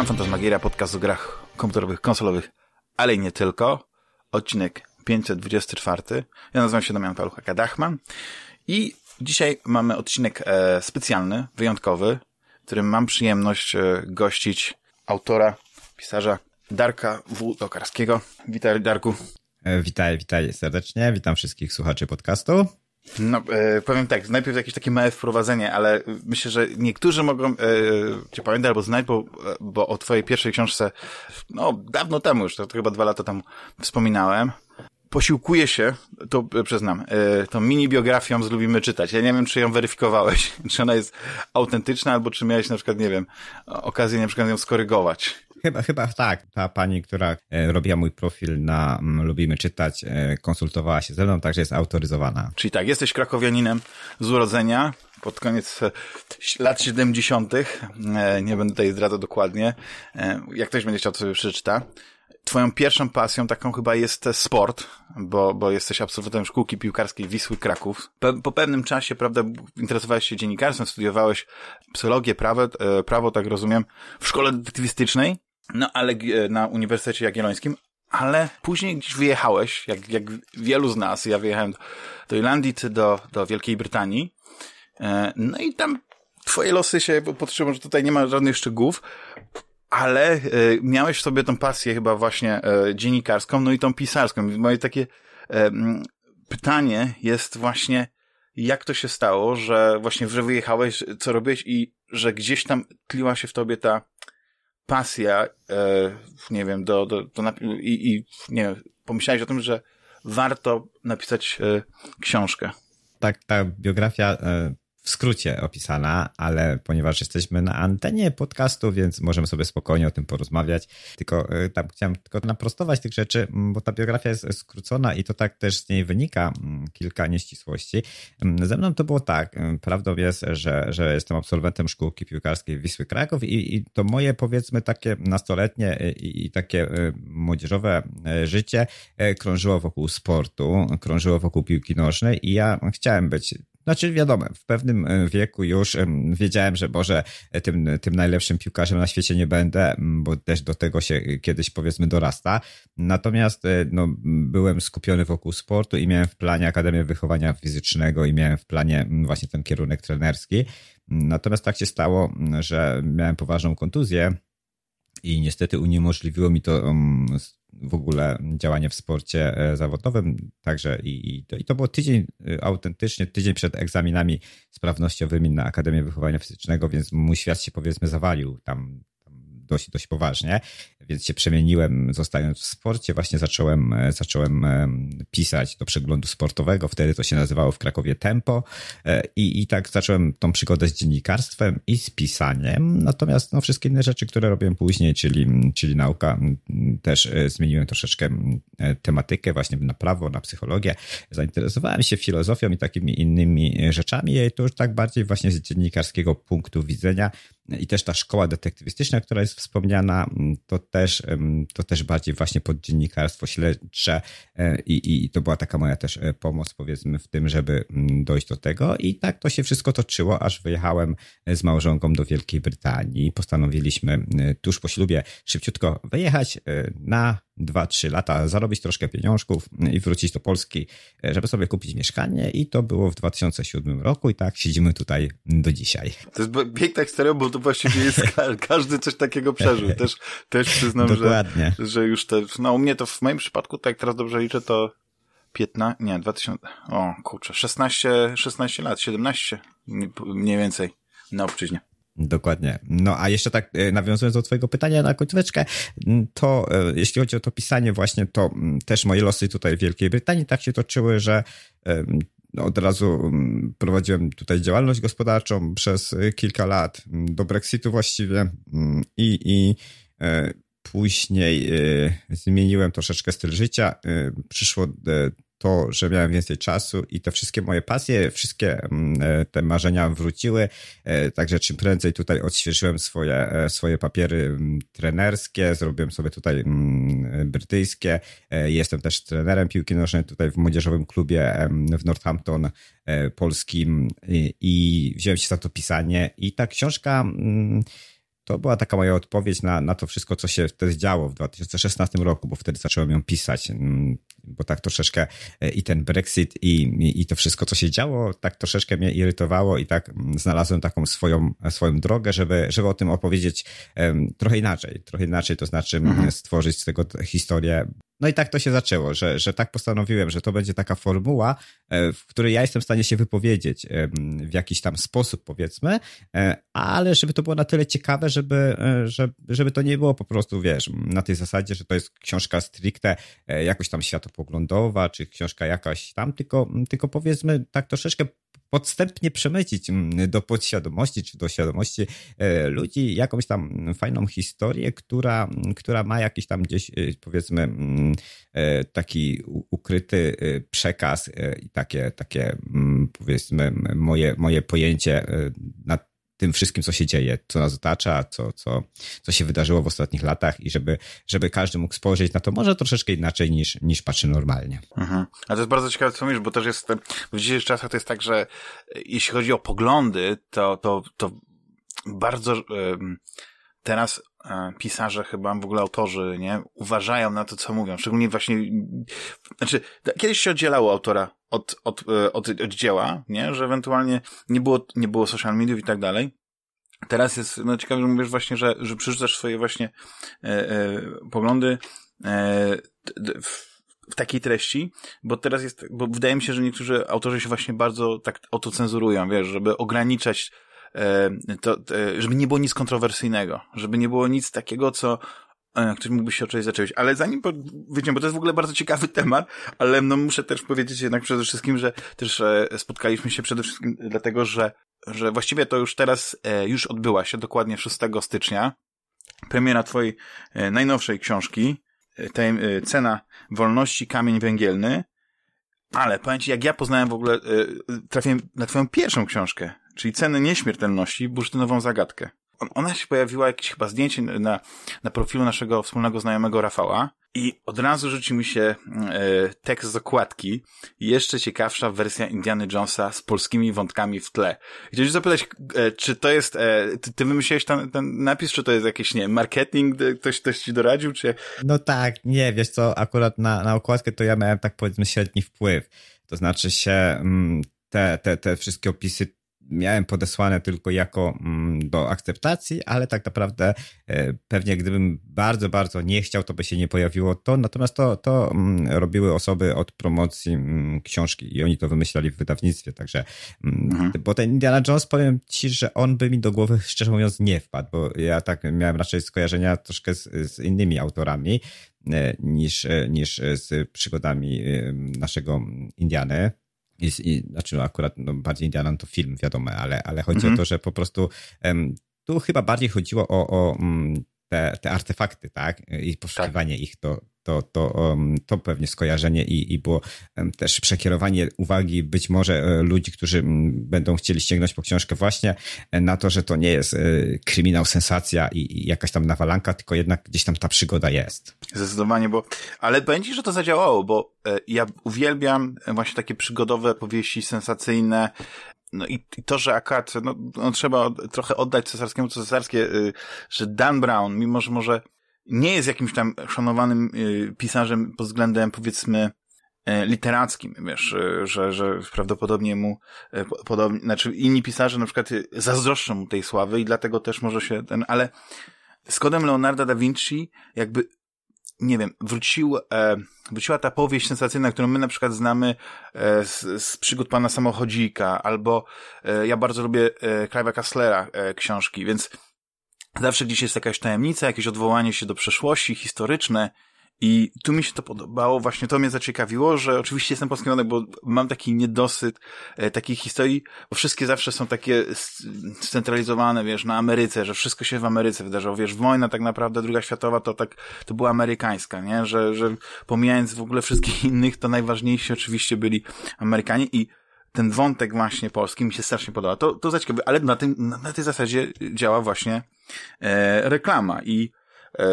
Witam, Fantasmagieria, podcast o grach komputerowych, konsolowych, ale i nie tylko. Odcinek 524. Ja nazywam się Damian Paluchaka Dachman i dzisiaj mamy odcinek e, specjalny, wyjątkowy, w którym mam przyjemność e, gościć autora, pisarza Darka W. Tokarskiego. Witaj, Darku. E, witaj, witaj serdecznie. Witam wszystkich słuchaczy podcastu. No, e, powiem tak, najpierw jakieś takie małe wprowadzenie, ale myślę, że niektórzy mogą e, cię pamiętać albo znać, bo, bo o twojej pierwszej książce, no, dawno temu już, to, to chyba dwa lata temu wspominałem. Posiłkuję się, to e, przyznam, e, tą mini biografią z Lubimy Czytać. Ja nie wiem, czy ją weryfikowałeś, czy ona jest autentyczna, albo czy miałeś na przykład, nie wiem, okazję na przykład ją skorygować. Chyba, chyba tak. Ta pani, która e, robiła mój profil na mm, Lubimy Czytać, e, konsultowała się ze mną, także jest autoryzowana. Czyli tak, jesteś krakowianinem z urodzenia, pod koniec e, lat 70. Nie będę tutaj zdradzał dokładnie. Jak ktoś będzie chciał, to sobie przeczyta. Twoją pierwszą pasją taką chyba jest sport, bo, bo jesteś absolwentem szkółki piłkarskiej Wisły Kraków. Po, po pewnym czasie, prawda, interesowałeś się dziennikarstwem, studiowałeś psychologię, prawo, prawo, tak rozumiem, w szkole detektywistycznej. No, ale e, na Uniwersytecie Jagiellońskim, ale później gdzieś wyjechałeś, jak, jak wielu z nas, ja wyjechałem do, Irlandii do, do Wielkiej Brytanii, e, no i tam twoje losy się podtrzymują, że tutaj nie ma żadnych szczegółów, ale e, miałeś w sobie tą pasję chyba właśnie dziennikarską, no i tą pisarską. Moje takie pytanie jest właśnie, jak to się stało, że właśnie, że wyjechałeś, co robiłeś i że gdzieś tam tliła się w tobie ta pasja, e, nie wiem, do, do, do i, i, nie wiem, pomyślałeś o tym, że warto napisać e, książkę. Tak, ta biografia e, w skrócie opisana, ale ponieważ jesteśmy na antenie podcastu, więc możemy sobie spokojnie o tym porozmawiać. Tylko e, tam chciałem tylko naprostować tych rzeczy, bo ta biografia jest skrócona i to tak też z niej wynika kilka nieścisłości. Ze mną to było tak. Prawdą jest, że, że jestem absolwentem szkółki piłkarskiej Wisły Kraków i, i to moje powiedzmy takie nastoletnie i, i takie e, młodzieżowe e, życie krążyło wokół sportu, krążyło wokół piłki nożnej i ja chciałem być znaczy wiadomo, w pewnym e, wieku już wiedziałem, że może e, tym, tym najlepszym piłkarzem na świecie nie będę, bo też do tego się kiedyś powiedzmy dorasta. Natomiast e, no, byłem skupiony wokół sportu i miałem w planie Akademię Wychowania Fizycznego i miałem w planie właśnie ten kierunek trenerski. Natomiast tak się stało, że miałem poważną kontuzję i niestety uniemożliwiło mi to w ogóle działanie w sporcie e, zawodowym. Także i, i, to, i to było tydzień e, autentycznie, tydzień przed egzaminami sprawnościowymi na Akademię Wychowania Fizycznego, więc mój świat się powiedzmy zawalił tam dość, dość poważnie, więc się przemieniłem, zostając w sporcie, właśnie zacząłem, e, zacząłem e, pisać do przeglądu sportowego, wtedy to się nazywało w Krakowie Tempo. E, i, i tak zacząłem tą przygodę z dziennikarstwem i z pisaniem, natomiast no, wszystkie inne rzeczy, które robiłem później, czyli, czyli nauka, też zmieniłem troszeczkę tematykę właśnie na prawo, na psychologię, zainteresowałem się filozofią i takimi innymi rzeczami. I to już tak bardziej właśnie z dziennikarskiego punktu widzenia. I też ta szkoła detektywistyczna, która jest wspomniana, to też, to też bardziej właśnie pod dziennikarstwo śledcze e, i, i to była taka moja też e, pomoc powiedzmy w tym, żeby mm, dojść do tego i tak to się wszystko toczyło, aż wyjechałem e, z małżonką do Wielkiej Brytanii. Postanowiliśmy tuż po ślubie szybciutko wyjechać na dwa, trzy lata, zarobić troszkę pieniążków i wrócić do Polski, żeby sobie kupić mieszkanie i to było w 2007 roku i tak siedzimy tutaj do dzisiaj. To jest piękna historia, bo to właściwie jest każdy coś takiego przeżył. Też, też przyznam, Dokładnie. że, że już też, no u mnie to w moim przypadku, tak teraz dobrze liczę, to 15, nie, 2000, o kurczę, 16, 16 lat, 17 mniej więcej na obczyźnie. Dokładnie. No a jeszcze tak e, nawiązując do twojego pytania na końcóweczkę, to e, jeśli chodzi o to pisanie właśnie, to też moje losy tutaj w Wielkiej Brytanii tak się toczyły, że no, od razu prowadziłem tutaj działalność gospodarczą przez e, kilka lat, do Brexitu właściwie i, i później zmieniłem troszeczkę styl życia. Przyszło to, że miałem więcej czasu i te wszystkie moje pasje, wszystkie mm, e, te marzenia wróciły. E, także czym prędzej tutaj odświeżyłem swoje, e, swoje papiery mm, trenerskie, zrobiłem sobie tutaj mm, brytyjskie. Jestem też trenerem piłki nożnej tutaj w młodzieżowym klubie w Northampton polskim i wziąłem się za to pisanie i ta książka to była taka moja odpowiedź na, na to wszystko, co się wtedy działo w 2016 roku, bo wtedy zacząłem ją pisać, mm, bo tak troszeczkę e, i ten Brexit i, i, i to wszystko, co się działo, tak troszeczkę mnie irytowało i tak mm, znalazłem taką swoją, swoją drogę, żeby, żeby o tym opowiedzieć trochę inaczej, trochę inaczej, to znaczy mhm. stworzyć z tego historię no i tak to się zaczęło, że, że tak postanowiłem, że to będzie taka formuła, e, w której ja jestem w stanie się wypowiedzieć w jakiś tam sposób, powiedzmy, e, ale żeby to było na tyle ciekawe, żeby, e, żeby, to nie było po prostu, wiesz, na tej zasadzie, że to jest książka stricte jakoś tam światopoglądowa, czy książka jakaś tam, tylko, tylko powiedzmy tak troszeczkę podstępnie przemycić mm, do podświadomości czy do świadomości e, ludzi jakąś tam fajną historię, która, która ma jakiś tam gdzieś e, powiedzmy mm, e, taki ukryty przekaz i takie, takie mm, powiedzmy moje, moje pojęcie na tym wszystkim, co się dzieje, co nas otacza, co, co, co się wydarzyło w ostatnich latach i żeby, żeby każdy mógł spojrzeć na to może troszeczkę inaczej niż, niż patrzy normalnie. Mhm. A to jest bardzo ciekawe, co mówisz, bo też jest, w dzisiejszych czasach to jest tak, że e, jeśli chodzi o poglądy, to, to, to bardzo teraz e, pisarze, chyba w ogóle autorzy, nie, uważają na to, co mówią. Szczególnie właśnie, znaczy, kiedyś się oddzielało autora od, od, e, od, od dzieła, nie, że ewentualnie nie było, nie było social mediów i tak dalej. Teraz jest, no ciekawe, że mówisz właśnie, że, że przerzucasz swoje właśnie e, e, poglądy e, w, w takiej treści, bo teraz jest, bo wydaje mi się, że niektórzy autorzy się właśnie bardzo tak autocenzurują, wiesz, żeby ograniczać E, to, e, żeby nie było nic kontrowersyjnego, żeby nie było nic takiego, co e, ktoś mógłby się o czymś zacząć. Ale zanim wyjdziemy, bo to jest w ogóle bardzo ciekawy temat, ale no muszę też powiedzieć jednak przede wszystkim, że też spotkaliśmy się przede wszystkim dlatego, że, że właściwie to już teraz już odbyła się dokładnie 6 stycznia. Premiera twojej najnowszej książki, Cena Wolności, Kamień Węgielny. Ale powiem ci, jak ja poznałem w ogóle, trafiłem na twoją pierwszą książkę, czyli Ceny Nieśmiertelności, bursztynową zagadkę. Ona się pojawiła, jakieś chyba zdjęcie na, na profilu naszego wspólnego znajomego Rafała i od razu rzuci mi się e, tekst z okładki. Jeszcze ciekawsza wersja Indiana Jonesa z polskimi wątkami w tle. Chciałbym zapytać, e, czy to jest, e, ty, ty wymyśliłeś ten, ten napis, czy to jest jakiś, nie marketing, ktoś, ktoś ci doradził, czy... No tak, nie, wiesz co, akurat na, na okładkę to ja miałem tak powiedzmy średni wpływ. To znaczy się, mm, te, te, te wszystkie opisy miałem podesłane tylko jako mm, do akceptacji, ale tak naprawdę e, pewnie gdybym bardzo, bardzo nie chciał, to by się nie pojawiło to. Natomiast to, to mm, robiły osoby od promocji mm, książki i oni to wymyślali w wydawnictwie, także mhm. bo ten Indiana Jones, powiem ci, że on by mi do głowy szczerze mówiąc nie wpadł, bo ja tak miałem raczej skojarzenia troszkę z, z innymi autorami e, niż, e, niż z przygodami naszego Indiany. I, i, znaczy akurat no, bardziej Indianan to film, wiadomo, ale, ale chodzi mhm. o to, że po prostu um, tu chyba bardziej chodziło o, o um, te, te artefakty, tak? I poszukiwanie tak. ich, to, to, to, to pewnie skojarzenie i, i było też przekierowanie uwagi być może e, ludzi, którzy będą chcieli sięgnąć po książkę właśnie e, na to, że to nie jest e, kryminał, sensacja i, i jakaś tam nawalanka, tylko jednak gdzieś tam ta przygoda jest. Zdecydowanie, bo, ale będzie, że to zadziałało, bo ja uwielbiam właśnie takie przygodowe powieści sensacyjne, no i, i, to, że akurat no, no, trzeba trochę oddać cesarskiemu co cesarskie, y, że Dan Brown, mimo że może nie jest jakimś tam szanowanym y, pisarzem pod względem powiedzmy y, literackim, wiesz, y, że, że prawdopodobnie mu y, podobnie, znaczy inni pisarze na przykład y, zazdroszczą mu tej sławy i dlatego też może się ten, ale z kodem Leonarda da Vinci jakby nie wiem, wrócił, e, wróciła ta powieść sensacyjna, którą my na przykład znamy e, z, z przygód pana samochodzika, albo e, ja bardzo lubię e, Clive'a Kasslera e, książki, więc zawsze gdzieś jest jakaś tajemnica, jakieś odwołanie się do przeszłości historyczne i tu mi się to podobało, właśnie to mnie zaciekawiło, że oczywiście jestem polski bo mam taki niedosyt e, takich historii, bo wszystkie zawsze są takie scentralizowane, wiesz, na Ameryce, że wszystko się w Ameryce wydarzyło, wiesz, wojna tak naprawdę, druga światowa to tak, to była amerykańska, nie, że, że pomijając w ogóle wszystkich innych, to najważniejsi oczywiście byli Amerykanie i ten wątek właśnie polski mi się strasznie podoba. To, to zaciekawe, ale na, tym, na tej zasadzie działa właśnie e, reklama i e,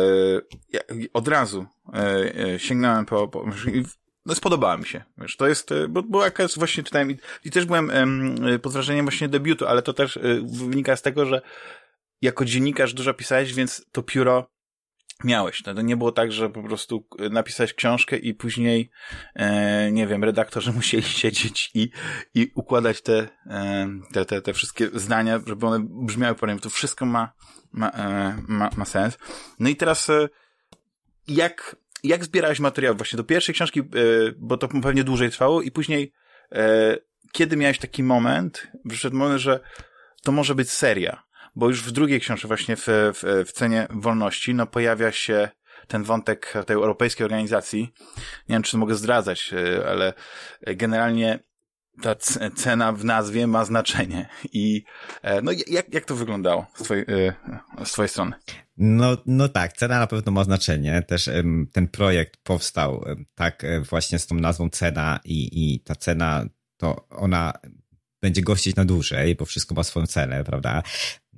od razu e, e, sięgnąłem po, po no spodobała mi się, wiesz, to jest, e, bo, bo jakaś właśnie czytałem i, i też byłem em, pod wrażeniem właśnie debiutu, ale to też e, wynika z tego, że jako dziennikarz dużo pisałeś, więc to pióro miałeś. To nie było tak, że po prostu napisałeś książkę i później, e, nie wiem, redaktorzy musieli siedzieć i, i układać te, e, te, te, te wszystkie zdania, żeby one brzmiały po To wszystko ma, ma, e, ma, ma sens. No i teraz, e, jak, jak zbierałeś materiał właśnie do pierwszej książki, e, bo to pewnie dłużej trwało i później, e, kiedy miałeś taki moment, przyszedł moment, że to może być seria, bo już w drugiej książce właśnie w, w, w Cenie Wolności, no pojawia się ten wątek tej europejskiej organizacji. Nie wiem, czy mogę zdradzać, e, ale generalnie ta cena w nazwie ma znaczenie. I e, no jak, jak to wyglądało z twojej, e, z twojej strony? No, no tak, cena na pewno ma znaczenie. Też ten projekt powstał tak właśnie z tą nazwą cena i, i ta cena to ona będzie gościć na dłużej, bo wszystko ma swoją cenę, prawda?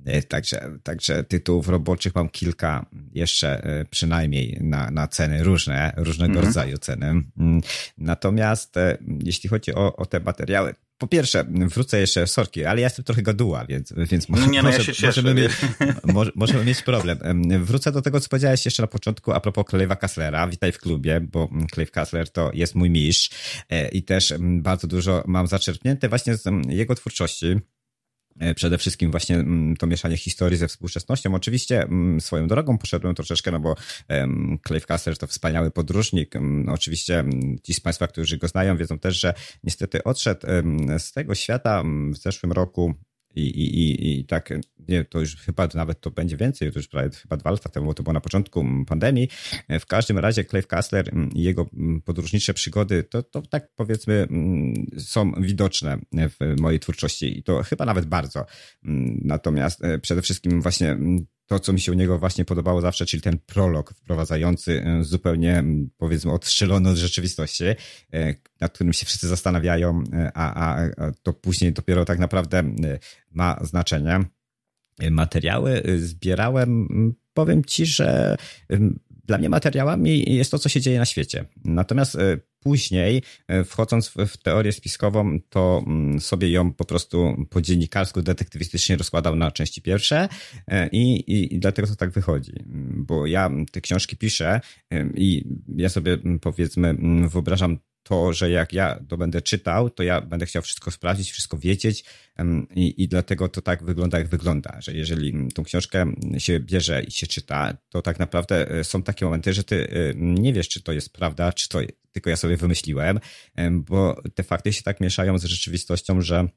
E, także, także tytułów roboczych mam kilka jeszcze e, przynajmniej na, na ceny różne, różnego mhm. rodzaju ceny. Mm, natomiast e, jeśli chodzi o, o te materiały, po pierwsze, wrócę jeszcze, sorki, ale ja jestem trochę gaduła, więc, więc może, nie, no, ja się możemy, mieć, może, możemy mieć problem. Wrócę do tego, co powiedziałeś jeszcze na początku a propos Clive'a Kasslera. Witaj w klubie, bo Clive Kassler to jest mój mistrz i też bardzo dużo mam zaczerpnięte właśnie z jego twórczości. E, przede wszystkim właśnie mm, to mieszanie historii ze współczesnością. Oczywiście mm, swoją drogą poszedłem troszeczkę, no bo Clive Cussler to wspaniały podróżnik. Mm, oczywiście ci z Państwa, którzy go znają, wiedzą też, że niestety odszedł z tego świata w zeszłym roku i, i, i, I tak, nie, to już chyba nawet to będzie więcej, to już prawie chyba dwa lata temu, to było na początku pandemii. W każdym razie Clive Kassler i jego podróżnicze przygody, to, to tak powiedzmy są widoczne w mojej twórczości i to chyba nawet bardzo. Natomiast e, przede wszystkim właśnie to, co mi się u niego właśnie podobało zawsze, czyli ten prolog wprowadzający e, zupełnie, powiedzmy, odstrzelony od rzeczywistości, e, nad którym się wszyscy zastanawiają, e, a, a, a to później dopiero tak naprawdę ma znaczenie. Materiały zbierałem, powiem ci, że dla mnie materiałami jest to, co się dzieje na świecie. Natomiast później, e, wchodząc w, teorię spiskową, to mm, sobie ją po prostu po dziennikarsku, detektywistycznie rozkładał na części pierwsze e, i, i, i dlatego to tak wychodzi. Bo ja te książki piszę i ja sobie powiedzmy wyobrażam to, że jak ja to będę czytał, to ja będę chciał wszystko sprawdzić, wszystko wiedzieć i, i dlatego to tak wygląda, jak wygląda, że jeżeli tą książkę się bierze i się czyta, to tak naprawdę e, są takie momenty, że ty nie wiesz, czy to jest prawda, czy to tylko ja sobie wymyśliłem, bo te fakty się tak mieszają z rzeczywistością, że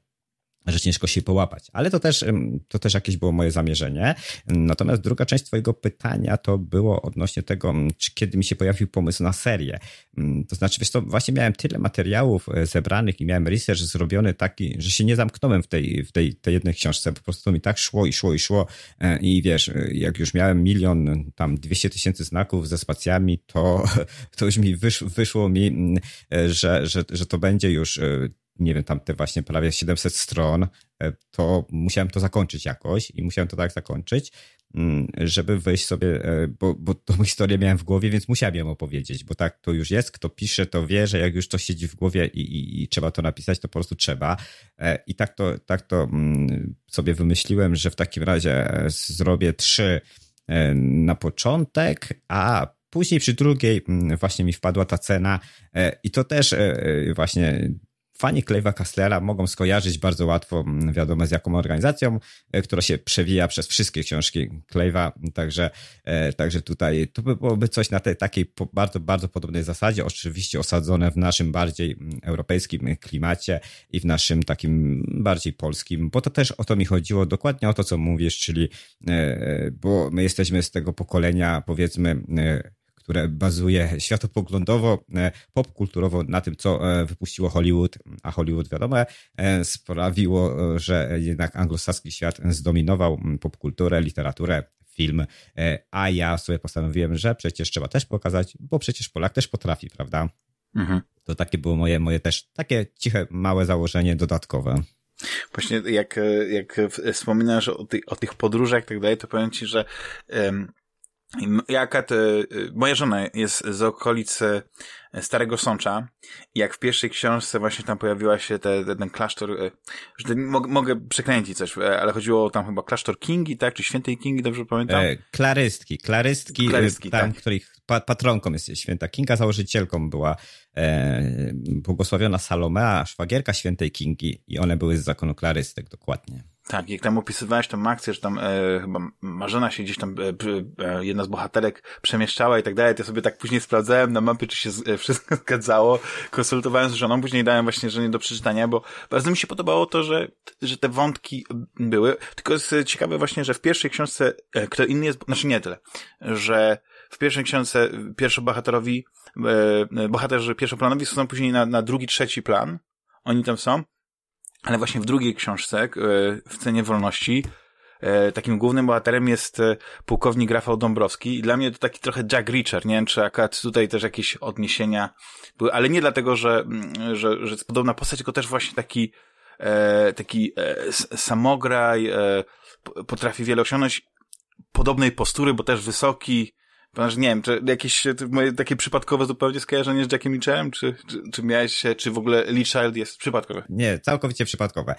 że ciężko się połapać. Ale to też, to też jakieś było moje zamierzenie. Natomiast druga część Twojego pytania to było odnośnie tego, czy kiedy mi się pojawił pomysł na serię. To znaczy, wiesz, to właśnie miałem tyle materiałów e, zebranych i miałem research zrobiony taki, że się nie zamknąłem w tej, w tej, tej jednej książce. Po prostu mi tak szło i szło i szło. E, I wiesz, e, jak już miałem milion, tam 200 tysięcy znaków ze spacjami, to, to już mi wysz, wyszło mi, że, że, że to będzie już nie wiem, tam te właśnie prawie 700 stron, e, to musiałem to zakończyć jakoś i musiałem to tak zakończyć, mm, żeby wejść sobie, e, bo, bo tą historię miałem w głowie, więc musiałem ją opowiedzieć, bo tak to już jest, kto pisze, to wie, że jak już to siedzi w głowie i, i, i trzeba to napisać, to po prostu trzeba. E, I tak to, tak to mm, sobie wymyśliłem, że w takim razie zrobię trzy na początek, a później przy drugiej mm, właśnie mi wpadła ta cena i to też właśnie Fani Clive'a Kasslera mogą skojarzyć bardzo łatwo, mm, wiadomo z jaką organizacją, e, która się przewija przez wszystkie książki Clive'a, także, e, także tutaj to by byłoby coś na tej takiej bardzo, bardzo podobnej zasadzie, oczywiście osadzone w naszym bardziej mm, europejskim klimacie i w naszym takim bardziej polskim, bo to też o to mi chodziło, dokładnie o to, co mówisz, czyli, e, bo my jesteśmy z tego pokolenia, powiedzmy, które bazuje światopoglądowo, e, popkulturowo na tym, co e, wypuściło Hollywood, a Hollywood, wiadomo, e, sprawiło, że jednak anglosaski świat zdominował popkulturę, literaturę, film, a ja sobie postanowiłem, że przecież trzeba też pokazać, bo przecież Polak też potrafi, prawda? Mhm. To takie było moje, moje też takie ciche, małe założenie dodatkowe. Właśnie jak, jak wspominasz o, ty, o tych podróżach i tak dalej, to powiem ci, że um, Jaka te, moja żona jest z okolicy Starego Sącza jak w pierwszej książce właśnie tam pojawiła się te, te, ten klasztor, e, że mogę, mogę przekręcić coś, e, ale chodziło o tam chyba klasztor Kingi, tak? Czy świętej Kingi, dobrze pamiętam? E, klarystki, klarystki, klarystki tam, tak. których patronką jest święta Kinga, założycielką była e, błogosławiona Salomea, szwagierka świętej Kingi i one były z zakonu klarystek dokładnie. Tak, jak tam opisywałeś tą akcję, że tam e, chyba Marzena się gdzieś tam, e, e, jedna z bohaterek przemieszczała i tak dalej, to ja sobie tak później sprawdzałem na mapie, czy się z, e, wszystko zgadzało, konsultowałem z żoną, później dałem właśnie żonie do przeczytania, bo bardzo mi się podobało to, że, że te wątki były, tylko jest ciekawe właśnie, że w pierwszej książce e, kto inny jest, znaczy nie tyle, że w pierwszej książce pierwszobohaterowi, e, bohaterzy pierwszoplanowi są później na, na drugi, trzeci plan, oni tam są, ale właśnie w drugiej książce, e, w Cenie Wolności, e, takim głównym bohaterem jest e, pułkownik Rafał Dąbrowski. I dla mnie to taki trochę Jack Reacher, nie wiem, czy akurat tutaj też jakieś odniesienia były, ale nie dlatego, że, mm, że, że jest podobna postać, tylko też właśnie taki taki samograj, potrafi wiele osiągnąć, podobnej postury, bo też wysoki, Ponieważ nie wiem, czy jakieś moje takie przypadkowe zupełnie skojarzenie z Jackiem Leachem, czy, czy, czy miałeś się, czy w ogóle Lee Child jest przypadkowe? Nie, całkowicie przypadkowe.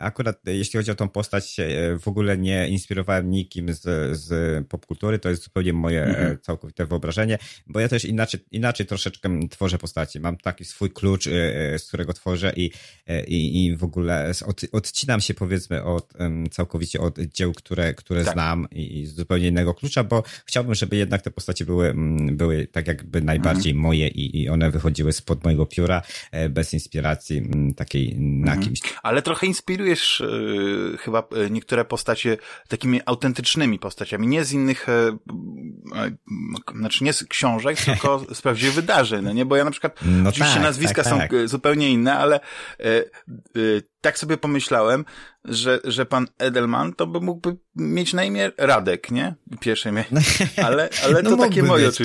Akurat jeśli chodzi o tą postać, e, w ogóle nie inspirowałem nikim z, z popkultury, to jest zupełnie moje e, mhm. całkowite wyobrażenie, bo ja też inaczej, inaczej troszeczkę tworzę postaci. Mam taki swój klucz, e, z którego tworzę i, i, i w ogóle od, odcinam się powiedzmy od, całkowicie od dzieł, które, które tak. znam i, i z zupełnie innego klucza, bo chciałbym, żeby jednak te postacie były, mm, były tak jakby najbardziej mhm. moje i, i one wychodziły spod mojego pióra, e, bez inspiracji mm, takiej na mhm. kimś. Ale trochę inspirujesz y, chyba e, niektóre postacie takimi autentycznymi postaciami, nie z innych, znaczy nie z książek, tylko z prawdziwych wydarzeń, no nie? Bo ja na przykład, no oczywiście tak, nazwiska tak, tak. są zupełnie inne, ale tak sobie pomyślałem, że, że pan Edelman to by mógłby mieć na imię Radek, nie? Pierwsze imię. Ale, ale no to takie moje być.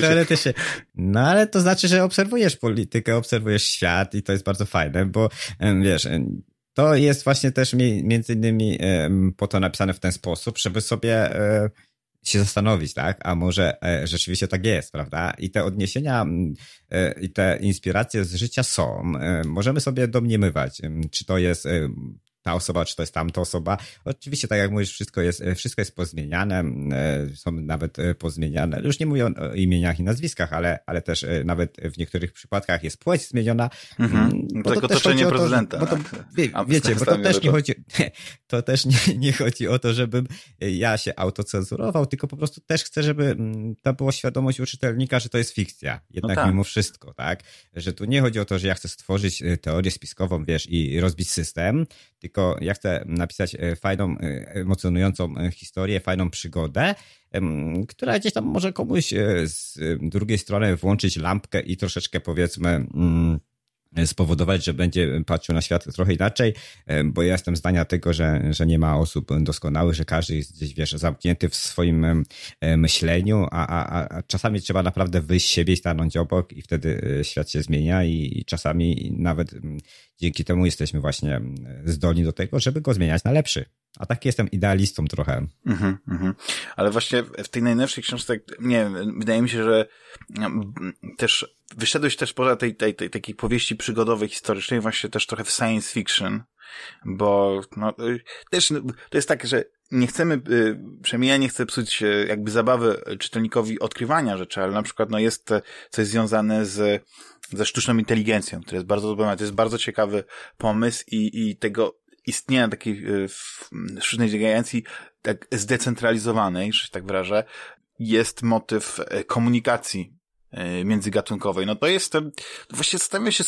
No ale to znaczy, że obserwujesz politykę, obserwujesz świat i to jest bardzo fajne, bo wiesz, to jest właśnie też między innymi po to napisane w ten sposób, żeby sobie e, się zastanowić, tak? A może e, rzeczywiście tak jest, prawda? I te odniesienia e, i te inspiracje z życia są. Możemy sobie domniemywać, czy to jest ta osoba, czy to jest tamta osoba. Oczywiście, tak jak mówisz, wszystko jest, wszystko jest pozmieniane, e, są nawet e, pozmieniane. Już nie mówię o imieniach i nazwiskach, ale, ale też e, nawet w niektórych przypadkach jest płeć zmieniona. Mhm. Mm, bo tak to otoczenie prezydenta. To, bo to, wie, wiecie, bo to też nie chodzi, to też nie, nie chodzi o to, żebym ja się autocenzurował, tylko po prostu też chcę, żeby mm, to była świadomość u czytelnika, że to jest fikcja. Jednak no tak. mimo wszystko, tak? Że tu nie chodzi o to, że ja chcę stworzyć teorię spiskową, wiesz, i rozbić system, tylko ja chcę napisać e, fajną, e, emocjonującą e, historię, fajną przygodę, która gdzieś tam może komuś z drugiej strony włączyć lampkę i troszeczkę powiedzmy mm, spowodować, że będzie patrzył na świat trochę inaczej, bo ja jestem zdania tego, że, że nie ma osób doskonałych, że każdy jest gdzieś, wiesz, zamknięty w swoim myśleniu, a, a, a czasami trzeba naprawdę wyjść z siebie i stanąć obok i wtedy świat się zmienia i, i czasami nawet dzięki temu jesteśmy właśnie zdolni do tego, żeby go zmieniać na lepszy. A tak jestem idealistą trochę. Mm -hmm, Ale właśnie w tej najnowszej książce, nie wydaje mi się, że mm, też wyszedłeś też poza tej, tej, tej takiej powieści przygodowej, historycznej, właśnie też trochę w science fiction, bo no, y, też no, to jest tak, że nie chcemy, y, przynajmniej ja nie chcę psuć y, jakby zabawy czytelnikowi odkrywania rzeczy, ale na przykład no jest coś związane z, ze sztuczną inteligencją, która jest bardzo dobra, to jest bardzo ciekawy pomysł i, i tego istnienia takiej sztucznej inteligencji tak zdecentralizowanej, że się tak wyrażę, jest motyw komunikacji międzygatunkowej. No to jest, właśnie zastanawiam się,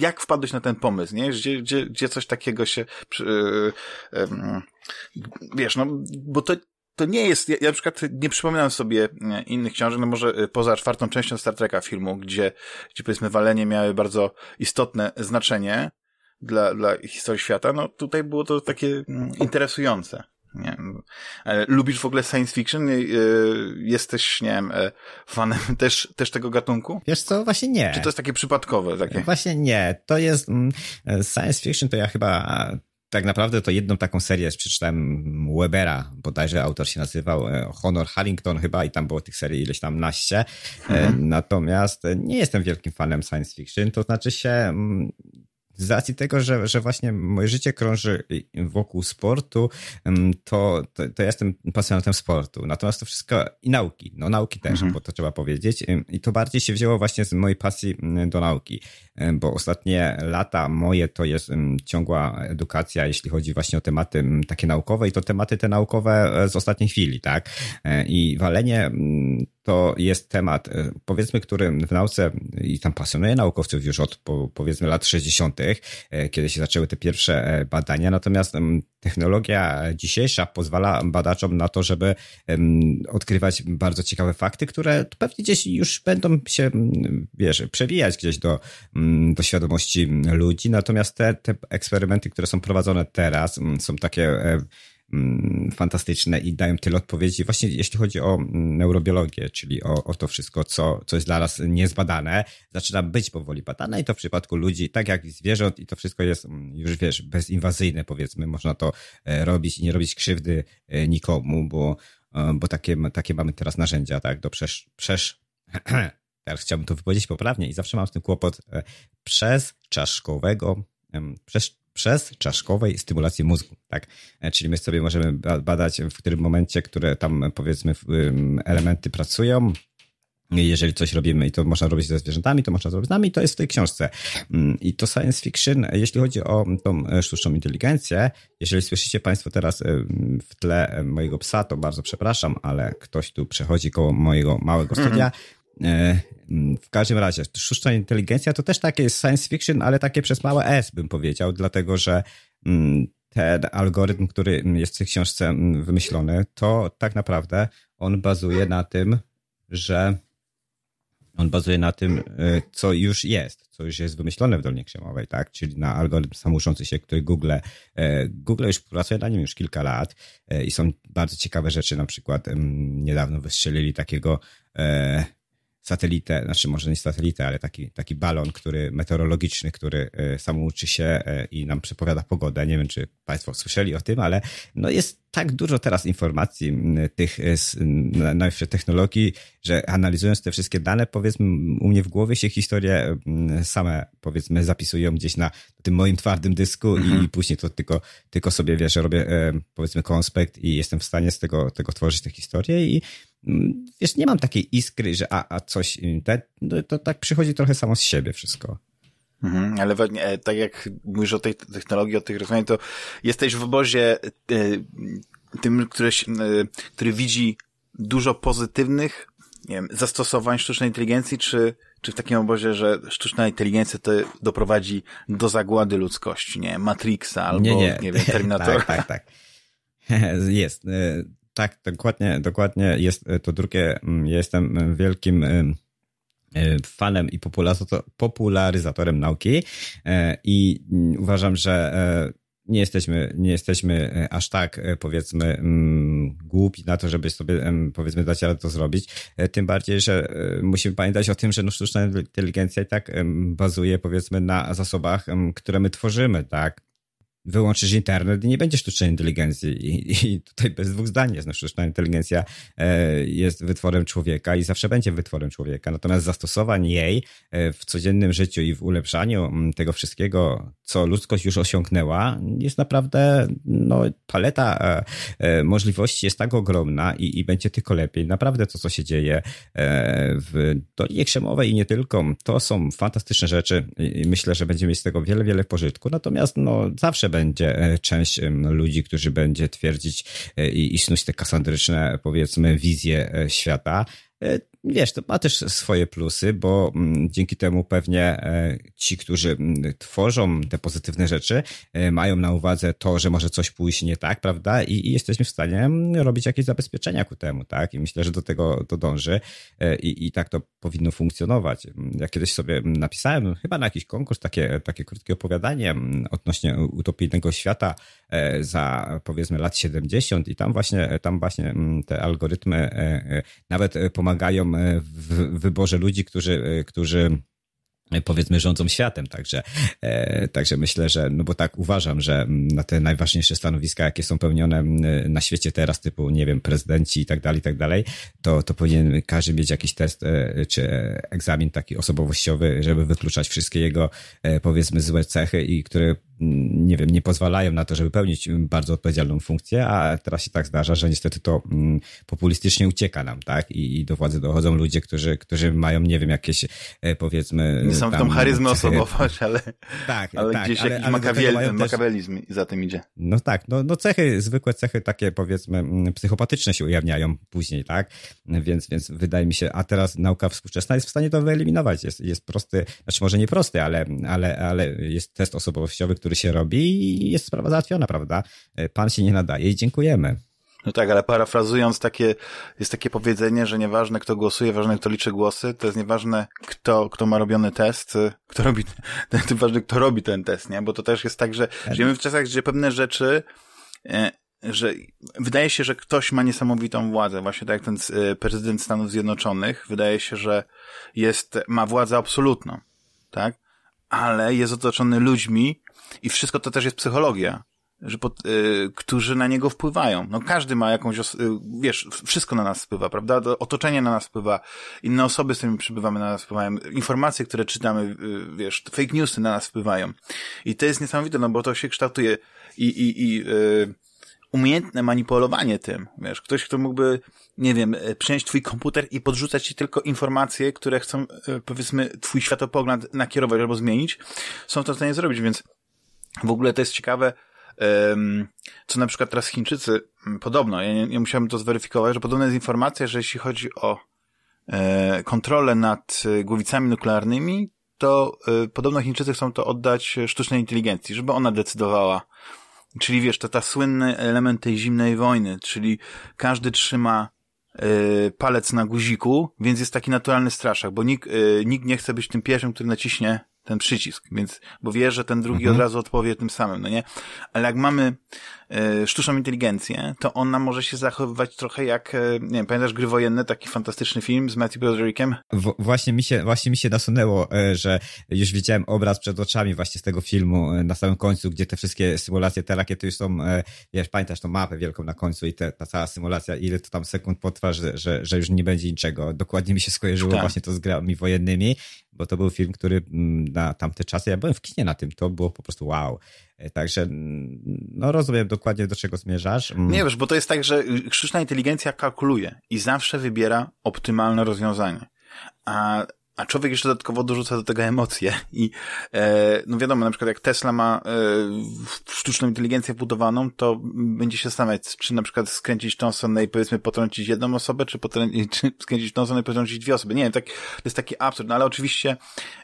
jak wpadłeś na ten pomysł, nie? Gdzie, gdzie, gdzie coś takiego się, e, wiesz, no, bo to, to nie jest, ja, ja na przykład nie przypominam sobie e, innych książek, no może poza czwartą częścią Star Treka filmu, gdzie, gdzie powiedzmy walenie miały bardzo istotne znaczenie dla, dla historii świata, no tutaj było to takie mm, interesujące. Nie Lubisz w ogóle science fiction? Jesteś, nie wiem, e, fanem też, też tego gatunku? Wiesz co, właśnie nie. Czy to jest takie przypadkowe? Takie? Właśnie nie. To jest, mm, science fiction to ja chyba tak naprawdę to jedną taką serię przeczytałem Webera, bodajże autor się nazywał e, Honor Harrington chyba i tam było tych serii ileś tam naście. Mhm. Natomiast nie jestem wielkim fanem science fiction, to znaczy się mm, z racji tego, że, że właśnie moje życie krąży wokół sportu, to, to, to ja jestem pasjonatem sportu. Natomiast to wszystko i nauki, no nauki też, mhm. bo to trzeba powiedzieć. I to bardziej się wzięło właśnie z mojej pasji do nauki, bo ostatnie lata moje to jest ciągła edukacja, jeśli chodzi właśnie o tematy takie naukowe i to tematy te naukowe e, z ostatniej chwili, tak? E, I walenie to jest temat, e, powiedzmy, który w nauce i tam pasjonuje naukowców już od powiedzmy lat 60., e, kiedy się zaczęły te pierwsze e, badania. Natomiast technologia dzisiejsza pozwala badaczom na to, żeby odkrywać bardzo ciekawe fakty, które pewnie gdzieś już będą się, wiesz, przewijać gdzieś do, do świadomości ludzi. Natomiast te, te eksperymenty, które są prowadzone teraz, są takie Mm, fantastyczne i dają tyle odpowiedzi, właśnie jeśli chodzi o mm, neurobiologię, czyli o, o to wszystko, co, co jest dla nas niezbadane, zaczyna być powoli badane i to w przypadku ludzi, tak jak i zwierząt i to wszystko jest mm, już, wiesz, bezinwazyjne powiedzmy, można to e, robić i nie robić krzywdy e, nikomu, bo, e, bo takie, takie mamy teraz narzędzia, tak, do przesz, przesz teraz chciałbym to wypowiedzieć poprawnie i zawsze mam z tym kłopot, przez czaszkowego, przez przez czaszkowej stymulacji mózgu, tak? E, czyli my sobie możemy badać, w którym momencie, które tam powiedzmy elementy pracują, jeżeli coś robimy i to można robić ze zwierzętami, to można zrobić z nami, to jest w tej książce. Mm, I to science fiction, jeśli chodzi o tą e, sztuczną inteligencję, jeżeli słyszycie Państwo teraz e, w tle mojego psa, to bardzo przepraszam, ale ktoś tu przechodzi koło mojego małego studia, E, mm, w każdym razie, sztuczna inteligencja to też takie science fiction, ale takie przez małe S bym powiedział, dlatego że mm, ten algorytm, który jest w tej książce mm, wymyślony, to tak naprawdę on bazuje na tym, że on bazuje na tym, e, co już jest, co już jest wymyślone w Dolnie Krzemowej, tak? Czyli na algorytm samouszący się, który Google, e, Google już pracuje na nim już kilka lat i są bardzo ciekawe rzeczy, na przykład niedawno wystrzelili takiego satelitę, znaczy może nie satelitę, ale taki, taki balon, który meteorologiczny, który e, sam uczy się e, i nam przepowiada pogodę. Nie wiem, czy Państwo słyszeli o tym, ale no jest tak dużo teraz informacji tych e, najnowszych technologii, że analizując te wszystkie dane, powiedzmy, u mnie w głowie się historie same, powiedzmy, zapisują gdzieś na tym moim twardym dysku mhm. i później to tylko, tylko sobie, wiesz, robię, powiedzmy, konspekt i jestem w stanie z tego, tego tworzyć te historie i wiesz, nie mam takiej iskry, że a, a coś, te, to, to tak przychodzi trochę samo z siebie wszystko. Mhm, ale e, tak jak mówisz o tej technologii, o tych rozwiązaniach, to jesteś w obozie e, tym, który, e, który widzi dużo pozytywnych nie wiem, zastosowań sztucznej inteligencji, czy, czy w takim obozie, że sztuczna inteligencja to doprowadzi do zagłady ludzkości, nie Matrixa albo, nie, nie. nie wiem, Terminator. tak, tak, tak. Jest tak, dokładnie, dokładnie jest to drugie. Mm, jestem wielkim y, y, fanem i popularyzatorem nauki e, i mm, uważam, że e, nie jesteśmy, nie jesteśmy e, aż tak, powiedzmy, mm, głupi na to, żeby sobie, powiedzmy, dać radę to zrobić. Tym bardziej, że musimy pamiętać o tym, że no, sztuczna inteligencja i tak bazuje, powiedzmy, na zasobach, które my tworzymy, tak? Wyłączysz internet i nie będzie sztucznej inteligencji. I, I, tutaj bez dwóch zdań jest. No, sztuczna inteligencja e, jest wytworem człowieka i zawsze będzie wytworem człowieka. Natomiast zastosowań jej e, w codziennym życiu i w ulepszaniu tego wszystkiego, co ludzkość już osiągnęła, jest naprawdę, no, paleta e, możliwości jest tak ogromna i, i będzie tylko lepiej. Naprawdę to, co się dzieje w Dolinie Krzemowej i nie tylko, to są fantastyczne rzeczy i myślę, że będziemy mieć z tego wiele, wiele pożytku. Natomiast, no, zawsze będzie e, część ludzi, którzy będzie twierdzić e, i, i snuć te kasandryczne, powiedzmy, wizje e, świata. Wiesz, to ma też swoje plusy, bo mm, dzięki temu pewnie e, ci, którzy mm, tworzą te pozytywne rzeczy, e, mają na uwadze to, że może coś pójść nie tak, prawda? I, jesteśmy w stanie mm, robić jakieś zabezpieczenia ku temu, tak? I myślę, że do tego to dąży e, i, i tak to powinno funkcjonować. Ja kiedyś sobie napisałem, chyba na jakiś konkurs, takie, takie krótkie opowiadanie odnośnie utopijnego świata za powiedzmy lat 70 i tam właśnie, tam właśnie te algorytmy nawet pomagają w wyborze ludzi, którzy, którzy powiedzmy rządzą światem, także, e, także myślę, że, no bo tak uważam, że na te najważniejsze stanowiska, jakie są pełnione na świecie teraz, typu, nie wiem, prezydenci i tak dalej, i tak dalej, to, to powinien każdy mieć jakiś test e, czy egzamin taki osobowościowy, żeby wykluczać wszystkie jego, e, powiedzmy, złe cechy i które nie wiem, nie pozwalają na to, żeby pełnić bardzo odpowiedzialną funkcję, a teraz się tak zdarza, że niestety to mm, populistycznie ucieka nam, tak? I, i do władzy dochodzą ludzie, którzy, którzy mają, nie wiem, jakieś e, powiedzmy... Niesamowitą charyzmę osobowość, ale, tak, ale tak, gdzieś ale, jakiś ale makawelizm też... za tym idzie. No tak, no, no cechy, zwykłe cechy takie powiedzmy mm, psychopatyczne się ujawniają później, tak? Więc, więc wydaje mi się, a teraz nauka współczesna jest w stanie to wyeliminować. Jest, jest prosty, znaczy może nie prosty, ale, ale, ale jest test osobowościowy, który który się robi i jest sprawa załatwiona, prawda? Pan się nie nadaje i dziękujemy. No tak, ale parafrazując takie, jest takie powiedzenie, że nieważne kto głosuje, ważne kto liczy głosy, to jest nieważne kto, kto ma robiony test, kto robi, to ważne kto robi ten test, nie? Bo to też jest tak, że żyjemy w czasach, gdzie pewne rzeczy, e, że wydaje się, że ktoś ma niesamowitą władzę, właśnie tak jak ten e, prezydent Stanów Zjednoczonych, wydaje się, że jest, ma władzę absolutną, tak? Ale jest otoczony ludźmi, i wszystko to też jest psychologia, że pod, y, którzy na niego wpływają. No każdy ma jakąś, y, wiesz, wszystko na nas wpływa, prawda? To otoczenie na nas wpływa, inne osoby, z którymi przybywamy na nas wpływają, informacje, które czytamy, y, wiesz, fake newsy na nas wpływają. I to jest niesamowite, no bo to się kształtuje i, i, i y, umiejętne manipulowanie tym, wiesz, ktoś, kto mógłby, nie wiem, e, przynieść twój komputer i podrzucać ci tylko informacje, które chcą, e, powiedzmy, twój światopogląd nakierować albo zmienić, są to w stanie zrobić, więc w ogóle to jest ciekawe, co na przykład teraz Chińczycy, podobno, ja nie, nie musiałem to zweryfikować, że podobna jest informacja, że jeśli chodzi o e, kontrolę nad głowicami nuklearnymi, to e, podobno Chińczycy chcą to oddać sztucznej inteligencji, żeby ona decydowała. Czyli wiesz, to ta słynny element tej zimnej wojny, czyli każdy trzyma e, palec na guziku, więc jest taki naturalny straszak, bo nikt, nikt nie chce być tym pierwszym, który naciśnie ten przycisk, więc, bo wie, że ten drugi mhm. od razu odpowie tym samym, no nie? Ale jak mamy sztuczną inteligencję, to ona może się zachowywać trochę jak, e, nie wiem, pamiętasz Gry Wojenne, taki fantastyczny film z Matthew Broderickiem? W, właśnie mi się, właśnie mi się nasunęło, e, że już widziałem obraz przed oczami właśnie z tego filmu e, na samym końcu, gdzie te wszystkie symulacje, te rakiety już są, e, wiesz, pamiętasz tą mapę wielką na końcu i te, ta cała symulacja, ile to tam sekund potrwa, że, że, że już nie będzie niczego. Dokładnie mi się skojarzyło tak. właśnie to z grami wojennymi bo to był film, który mm, na tamte czasy, ja byłem w kinie na tym, to było po prostu wow. E, także, no rozumiem dokładnie do czego zmierzasz. Mm. Nie wiesz, bo to jest tak, że sztuczna inteligencja kalkuluje i zawsze wybiera optymalne rozwiązanie. A a człowiek jeszcze dodatkowo dorzuca do tego emocje i e, no wiadomo, na przykład jak Tesla ma e, sztuczną inteligencję wbudowaną, to będzie się zastanawiać, czy na przykład skręcić stronę i powiedzmy potrącić jedną osobę, czy, potrącić, czy skręcić stronę i potrącić dwie osoby. Nie wiem, tak, to jest taki absurd, no ale oczywiście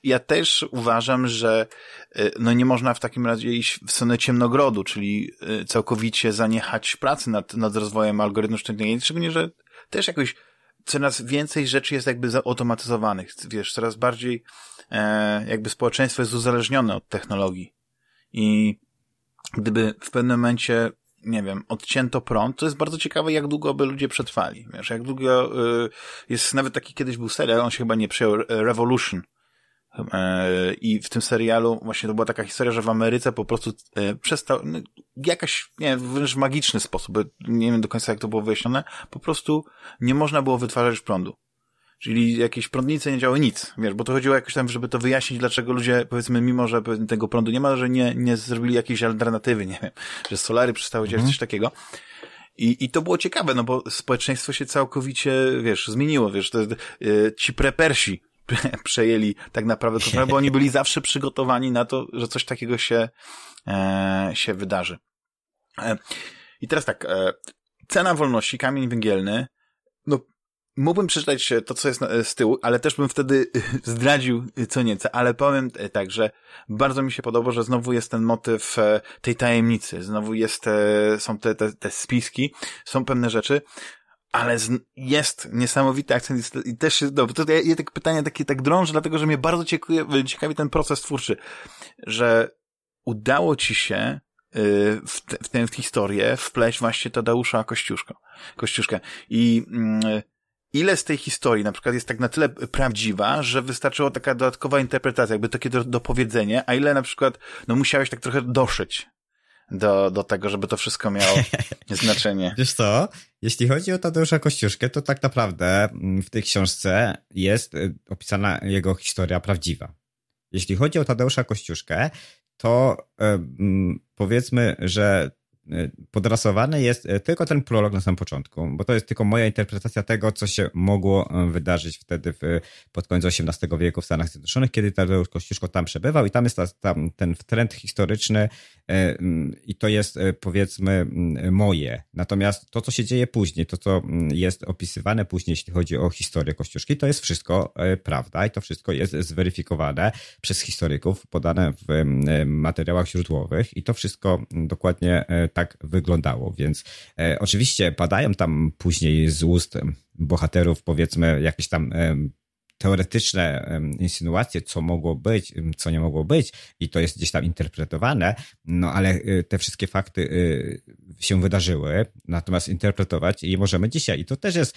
ja też uważam, że e, no nie można w takim razie iść w stronę ciemnogrodu, czyli e, całkowicie zaniechać pracy nad, nad rozwojem algorytmu sztucznej inteligencji, szczególnie, że też jakoś coraz więcej rzeczy jest jakby zautomatyzowanych, wiesz, coraz bardziej e, jakby społeczeństwo jest uzależnione od technologii. I gdyby w pewnym momencie, nie wiem, odcięto prąd, to jest bardzo ciekawe, jak długo by ludzie przetrwali. Wiesz, jak długo y, jest nawet taki kiedyś był serial, on się chyba nie Revolution, E, I w tym serialu właśnie to była taka historia, że w Ameryce po prostu e, przestał, no, jakaś, nie wiem, wręcz magiczny sposób, nie wiem do końca jak to było wyjaśnione, po prostu nie można było wytwarzać prądu. Czyli jakieś prądnice nie działały nic, wiesz, bo to chodziło jakoś tam, żeby to wyjaśnić, dlaczego ludzie, powiedzmy, mimo że tego prądu nie ma, że nie, nie zrobili jakiejś alternatywy, nie wiem, że solary przestały działać, mhm. coś takiego. I, I to było ciekawe, no bo społeczeństwo się całkowicie, wiesz, zmieniło, wiesz, to, yy, ci prepersi, przejęli tak naprawdę kontrolę, bo oni byli zawsze przygotowani na to, że coś takiego się, e, się wydarzy. E, I teraz tak, e, cena wolności, kamień węgielny, no mógłbym przeczytać to, co jest z tyłu, ale też bym wtedy zdradził co nieco, ale powiem tak, że bardzo mi się podoba, że znowu jest ten motyw e, tej tajemnicy, znowu jest, e, są te, te, te spiski, są pewne rzeczy, ale jest niesamowity akcent i też jest dobry. To ja, ja tak pytania takie tak drążę, dlatego że mnie bardzo ciekawi, ciekawi ten proces twórczy, że udało ci się y, w, te, w tę historię wpleść właśnie Tadeusza Kościuszko, Kościuszkę. I, mm, ile z tej historii na przykład jest tak na tyle prawdziwa, że wystarczyła taka dodatkowa interpretacja, jakby takie do, dopowiedzenie, a ile na przykład, no musiałeś tak trochę doszyć do, do tego, żeby to wszystko miało znaczenie. Wiesz co, jeśli chodzi o Tadeusza Kościuszkę, to tak naprawdę mm, w tej książce jest y, opisana jego historia prawdziwa. Jeśli chodzi o Tadeusza Kościuszkę, to mm, powiedzmy, że podrasowany jest y, tylko ten prolog na samym początku, bo to jest tylko moja interpretacja tego, co się mogło y, wydarzyć wtedy w, pod koniec XVIII wieku w Stanach Zjednoczonych, kiedy Tadeusz Kościuszko tam przebywał i tam jest ta, tam ten trend historyczny mm, i to jest powiedzmy mm, moje. Natomiast to, co się dzieje później, to, co mm, jest opisywane później, jeśli chodzi o historię Kościuszki, to jest wszystko prawda i to wszystko jest zweryfikowane przez historyków, podane w materiałach źródłowych i to wszystko dokładnie tak wyglądało. Więc e, oczywiście padają tam później z ust bohaterów, powiedzmy, jakieś tam e, teoretyczne insynuacje, co mogło być, co nie mogło być i to jest gdzieś tam interpretowane, no ale y, te wszystkie fakty y, się wydarzyły, natomiast interpretować je możemy dzisiaj. I to też jest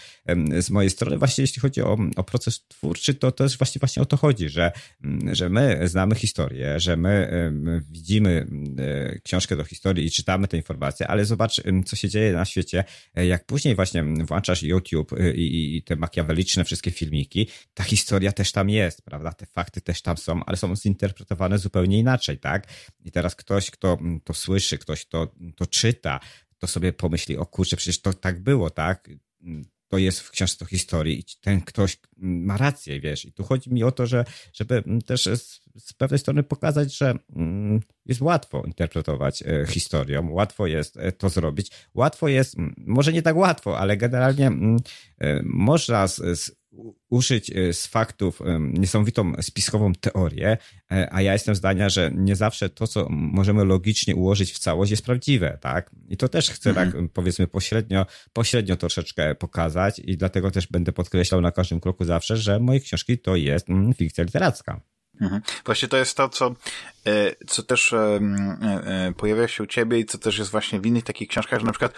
z mojej strony właśnie jeśli chodzi o, o proces twórczy, to jest właśnie właśnie o to chodzi, że, że my znamy historię, że my widzimy e, książkę do historii i czytamy te informacje, ale zobacz, co się dzieje na świecie, e, jak później właśnie włączasz YouTube y, i, i te makiaweliczne wszystkie filmiki, ta też tam jest, prawda? Te fakty też tam są, ale są zinterpretowane zupełnie inaczej, tak? I teraz ktoś, kto to słyszy, ktoś, kto to czyta, to sobie pomyśli, o kurczę, przecież to tak było, tak? To jest w książce historii i ten ktoś ma rację, wiesz. I tu chodzi mi o to, że, żeby też z, z pewnej strony pokazać, że mm, jest łatwo interpretować e, historią, łatwo jest e, to zrobić. Łatwo jest, może nie tak łatwo, ale generalnie e, można z, z użyć e, z faktów niesamowitą spiskową teorię, e, a ja jestem zdania, że nie zawsze to, co możemy logicznie ułożyć w całość jest prawdziwe, tak? I to też chcę tak, mhm. tak powiedzmy pośrednio, pośrednio troszeczkę pokazać i dlatego też będę podkreślał na każdym kroku zawsze, że moje książki to jest mm, fikcja literacka. Mhm. Właśnie to jest to, co, e, co też e, e, pojawia się u ciebie i co też jest właśnie w innych takich książkach, że na przykład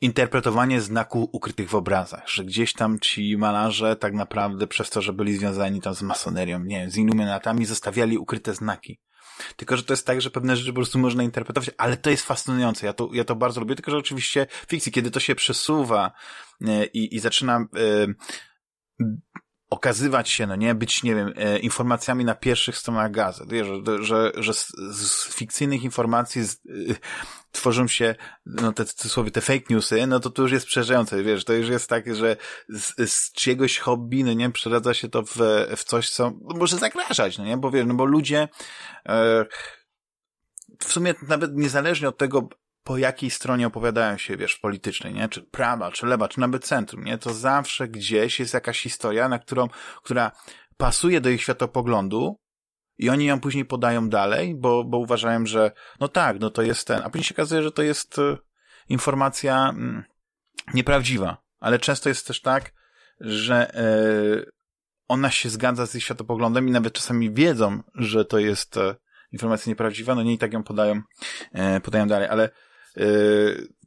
interpretowanie znaków ukrytych w obrazach, że gdzieś tam ci malarze tak naprawdę przez to, że byli związani tam z masonerią, nie wiem, z iluminatami, zostawiali ukryte znaki. Tylko, że to jest tak, że pewne rzeczy po prostu można interpretować, ale to jest fascynujące. Ja to, ja to bardzo lubię, tylko, że oczywiście fikcji, kiedy to się przesuwa i, i zaczyna okazywać się, no nie, być, nie wiem, e, informacjami na pierwszych stronach gazet, że, że, że z, z fikcyjnych informacji z, y, tworzą się, no te, te słowie, te fake newsy, no to to już jest przerażające, wiesz, to już jest tak, że z, z czyjegoś hobby, no nie, przeradza się to w, w coś, co może zagrażać, no nie, bo wiesz, no bo ludzie, e, w sumie nawet niezależnie od tego, po jakiej stronie opowiadają się, wiesz, politycznej, nie? Czy prawa, czy lewa, czy nawet centrum, nie? To zawsze gdzieś jest jakaś historia, na którą, która pasuje do ich światopoglądu i oni ją później podają dalej, bo, bo uważają, że no tak, no to jest ten. A później się okazuje, że to jest y, informacja mm, nieprawdziwa. Ale często jest też tak, że y, ona się zgadza z ich światopoglądem i nawet czasami wiedzą, że to jest y, informacja nieprawdziwa, no nie i tak ją podają, podają dalej. Ale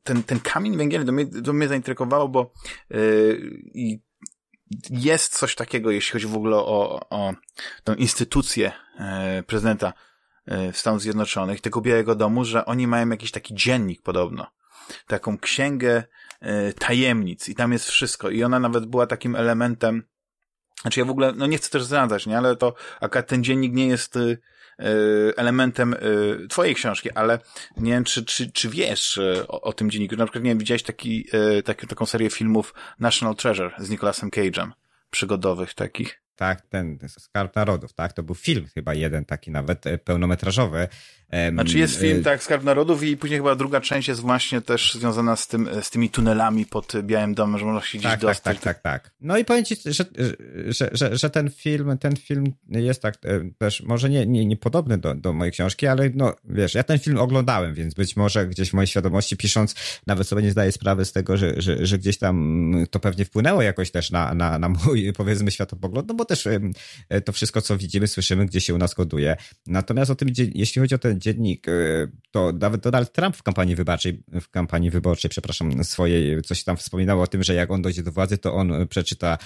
ten, ten kamień węgielny to mnie, to mnie zaintrygowało, bo yy, jest coś takiego, jeśli chodzi w ogóle o, o tę instytucję yy, prezydenta Stanów Zjednoczonych, tego Białego Domu, że oni mają jakiś taki dziennik podobno. Taką księgę tajemnic i tam jest wszystko. I ona nawet była takim elementem znaczy ja w ogóle, no nie chcę też zdradzać, nie, ale to akurat ten dziennik nie jest Y, elementem y, twojej książki, ale nie wiem, czy, czy, czy wiesz y, o, o tym dzienniku. Na przykład, nie wiem, widziałeś taki, taki, taką serię filmów National Treasure z Nicolasem Cage'em, przygodowych takich? Tak, ten Skarb Narodów, tak? To był film chyba jeden taki nawet pełnometrażowy, znaczy jest film, y, tak, Skarb Narodów i później chyba druga część jest właśnie też związana z tym, z tymi tunelami pod Białym Domem, że można się gdzieś tak, dostać. Tak, tak, tak, tak. No i powiem ci, że, że, że, że ten film, ten film jest tak e, też, może nie, nie, nie podobny do, do mojej książki, ale no, wiesz, ja ten film oglądałem, więc być może gdzieś w mojej świadomości pisząc, nawet sobie nie zdaję sprawy z tego, że, że, że gdzieś tam to pewnie wpłynęło jakoś też na, na, na mój, powiedzmy, światopogląd, no bo też e, to wszystko, co widzimy, słyszymy, gdzie się u nas koduje. Natomiast o tym, jeśli chodzi o ten dziennik, to nawet Donald Trump w kampanii wyborczej, w kampanii wyborczej, przepraszam, swojej, coś tam wspominał o tym, że jak on dojdzie do władzy, to on przeczyta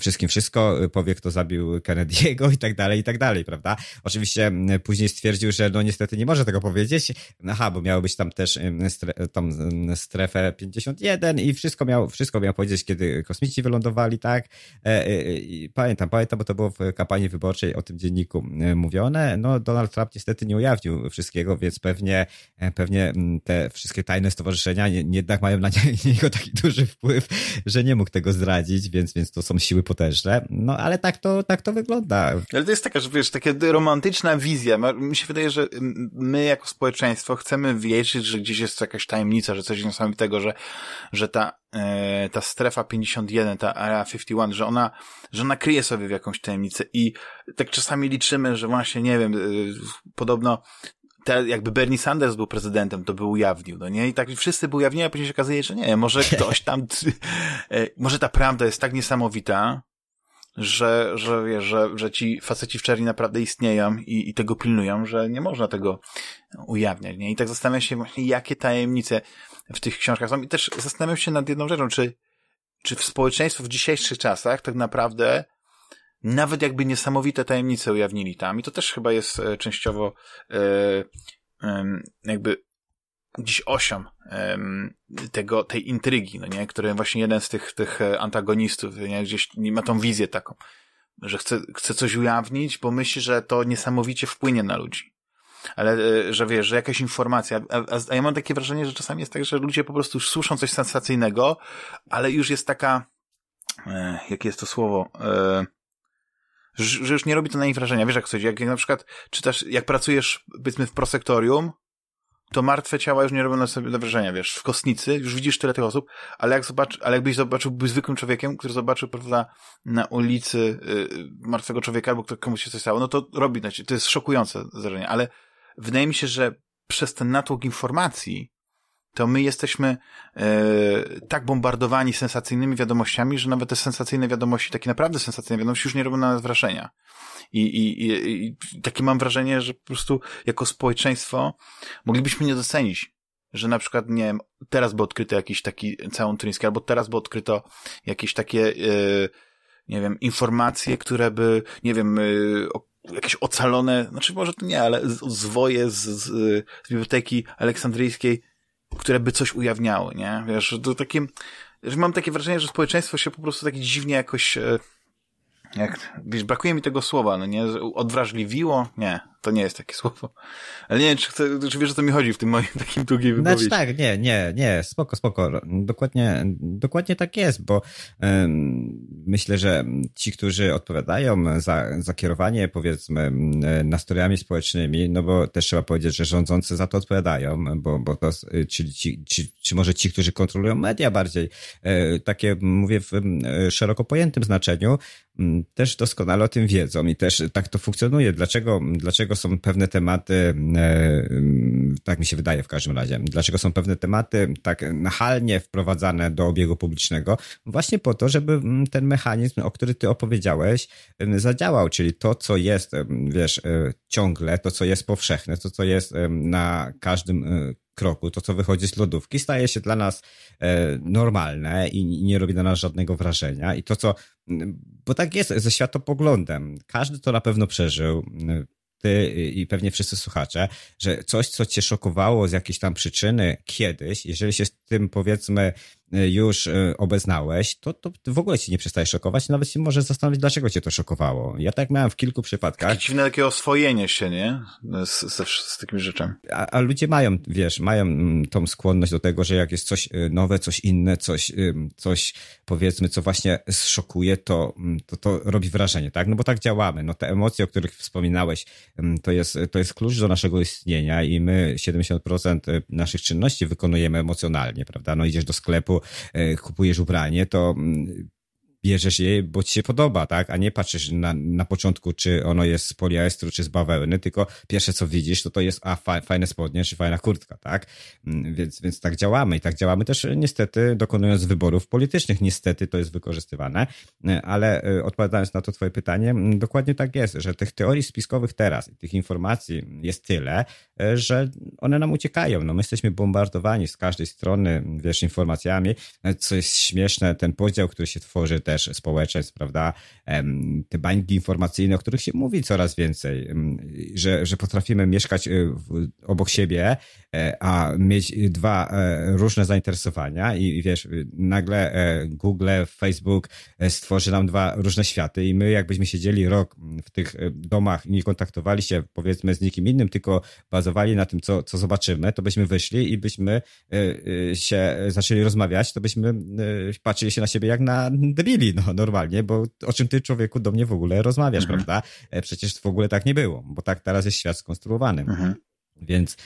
wszystkim wszystko, powie, kto zabił Kennedy'ego i tak dalej, i tak dalej, prawda? Oczywiście później stwierdził, że no niestety nie może tego powiedzieć, aha, bo miało być tam też stre, tam strefę 51 i wszystko miał, wszystko miał powiedzieć, kiedy kosmici wylądowali, tak? E, e, I pamiętam, pamiętam, bo to było w kampanii wyborczej o tym dzienniku mówione. No, Donald Trump niestety nie ujawnił wszystkiego, więc pewnie, e, pewnie te wszystkie tajne stowarzyszenia nie, jednak mają na niego taki duży wpływ, że nie mógł tego zdradzić, więc, więc to są siły potężne. No, ale tak to, tak to wygląda. Ale to jest taka, że wiesz, taka romantyczna wizja. Mi się wydaje, że my jako społeczeństwo chcemy wierzyć, że gdzieś jest jakaś tajemnica, że coś niesamowitego, że, że ta, e, ta strefa 51, ta Area 51, że ona, że ona kryje sobie w jakąś tajemnicę i tak czasami liczymy, że właśnie, nie wiem, e, podobno te, jakby Bernie Sanders był prezydentem, to by ujawnił, no nie? I tak wszyscy by ujawnili, a później się okazuje, że nie, może ktoś tam, e, może ta prawda jest tak niesamowita, że, że, wiesz, że, że ci faceci w czerni naprawdę istnieją i, i tego pilnują, że nie można tego ujawniać, nie? I tak zastanawiam się właśnie, jakie tajemnice w tych książkach są. I też zastanawiam się nad jedną rzeczą, czy, czy w społeczeństwo w dzisiejszych czasach tak naprawdę nawet jakby niesamowite tajemnice ujawnili tam, i to też chyba jest e, częściowo e, jakby gdzieś osią tego, tej intrygi, no nie? Który właśnie jeden z tych, tych e, antagonistów, nie? Gdzieś ma tą wizję taką, że chce, chce coś ujawnić, bo myśli, że to niesamowicie wpłynie na ludzi. Ale, że wiesz, że jakaś informacja, a, a, a ja mam takie wrażenie, że czasami jest tak, że ludzie po prostu już słyszą coś sensacyjnego, ale już jest taka, e, jakie jest to słowo, e, że, już nie robi to na nich wrażenia. Wiesz, jak coś, jak, na przykład czytasz, jak pracujesz, powiedzmy, w prosektorium, to martwe ciała już nie robią na sobie wrażenia, wiesz, w kostnicy już widzisz tyle tych osób, ale jak zobacz, ale jakbyś zobaczył, był zwykłym człowiekiem, który zobaczył, prawda, na ulicy y, martwego człowieka, albo komuś się coś stało, no to robi, to jest szokujące zdarzenie, ale wydaje mi się, że przez ten natłok informacji, to my jesteśmy e, tak bombardowani sensacyjnymi wiadomościami, że nawet te sensacyjne wiadomości, takie naprawdę sensacyjne wiadomości już nie robią na nas wrażenia. I, i, i, i takie mam wrażenie, że po prostu jako społeczeństwo moglibyśmy nie docenić, że na przykład, nie wiem, teraz by odkryto jakiś taki całą turyński, albo teraz by odkryto jakieś takie, e, nie wiem, informacje, które by, nie wiem, e, jakieś ocalone, znaczy może to nie, ale zwoje z, z, z biblioteki aleksandryjskiej, które by coś ujawniały, nie? Wiesz, to takie, że mam takie wrażenie, że społeczeństwo się po prostu tak dziwnie jakoś, e, jak, wiesz, brakuje mi tego słowa, no nie? Odwrażliwiło? Nie, to nie jest takie słowo. Ale nie wiem, czy, chcę, czy wiesz, o co mi chodzi w tym moim takim długim wypowiedzi. Znaczy tak, nie, nie, nie, spoko, spoko. Dokładnie, dokładnie tak jest, bo um, myślę, że ci, którzy odpowiadają za, za kierowanie, powiedzmy, nastrojami społecznymi, no bo też trzeba powiedzieć, że rządzący za to odpowiadają, bo, bo to, czyli ci, ci, czy może ci, którzy kontrolują media bardziej, e, takie mówię w szeroko pojętym znaczeniu, też doskonale o tym wiedzą i też tak to funkcjonuje. Dlaczego, dlaczego są pewne tematy, e, tak mi się wydaje w każdym razie, dlaczego są pewne tematy tak nachalnie wprowadzane do obiegu publicznego? Właśnie po to, żeby ten mechanizm, o który ty opowiedziałeś, zadziałał, czyli to, co jest, wiesz, e, ciągle, to, co jest powszechne, to, co jest na każdym e, kroku, to co wychodzi z lodówki, staje się dla nas normalne i nie robi na nas żadnego wrażenia. I to, co, bo tak jest ze światopoglądem. Każdy to na pewno przeżył ty i pewnie wszyscy słuchacze, że coś, co cię szokowało z jakiejś tam przyczyny kiedyś, jeżeli się z tym powiedzmy już e, obeznałeś, to, to w ogóle ci nie przestaje szokować, nawet się może zastanowić, dlaczego cię to szokowało. Ja tak miałem w kilku przypadkach. Takie dziwne takie oswojenie się, nie? Z, z, z takimi rzeczami. A, a, ludzie mają, wiesz, mają mm, tą skłonność do tego, że jak jest coś e, nowe, coś inne, coś, coś powiedzmy, co właśnie szokuje, to, mm, to, to robi wrażenie, tak? No bo tak działamy. No te emocje, o których wspominałeś, mm, to jest, to jest klucz do naszego istnienia i my 70% e, naszych czynności wykonujemy emocjonalnie, prawda? No idziesz do sklepu, E, kupujesz ubranie, to mm, bierzesz je, bo ci się podoba, tak? A nie patrzysz na, na początku, czy ono jest z poliestru, czy z bawełny, tylko pierwsze co widzisz, to to jest a, fajne spodnie, czy fajna kurtka, tak? Mm, więc, więc tak działamy i tak działamy też niestety dokonując wyborów politycznych. Niestety to jest wykorzystywane, ale odpowiadając na to twoje pytanie, mm, dokładnie tak jest, że tych teorii spiskowych teraz, tych informacji jest tyle, że one nam uciekają. No my jesteśmy bombardowani z każdej strony, wiesz, informacjami, co jest śmieszne, ten podział, który się tworzy też społeczeństw, prawda? Te bańki informacyjne, o których się mówi coraz więcej, że, że potrafimy mieszkać y, obok siebie, e, a mieć dwa e, różne zainteresowania i wiesz, nagle e, Google, Facebook stworzy nam dwa różne światy i my jakbyśmy siedzieli rok w tych domach i nie kontaktowali się powiedzmy z nikim innym, tylko bazowali na tym, co, co zobaczymy, to byśmy wyszli i byśmy się zaczęli rozmawiać, to byśmy patrzyli się na siebie jak na debili, no normalnie, bo o czym ty człowieku do mnie w ogóle rozmawiasz, mhm. prawda? Przecież w ogóle tak nie było, bo tak teraz jest świat skonstruowany. Mhm. Więc,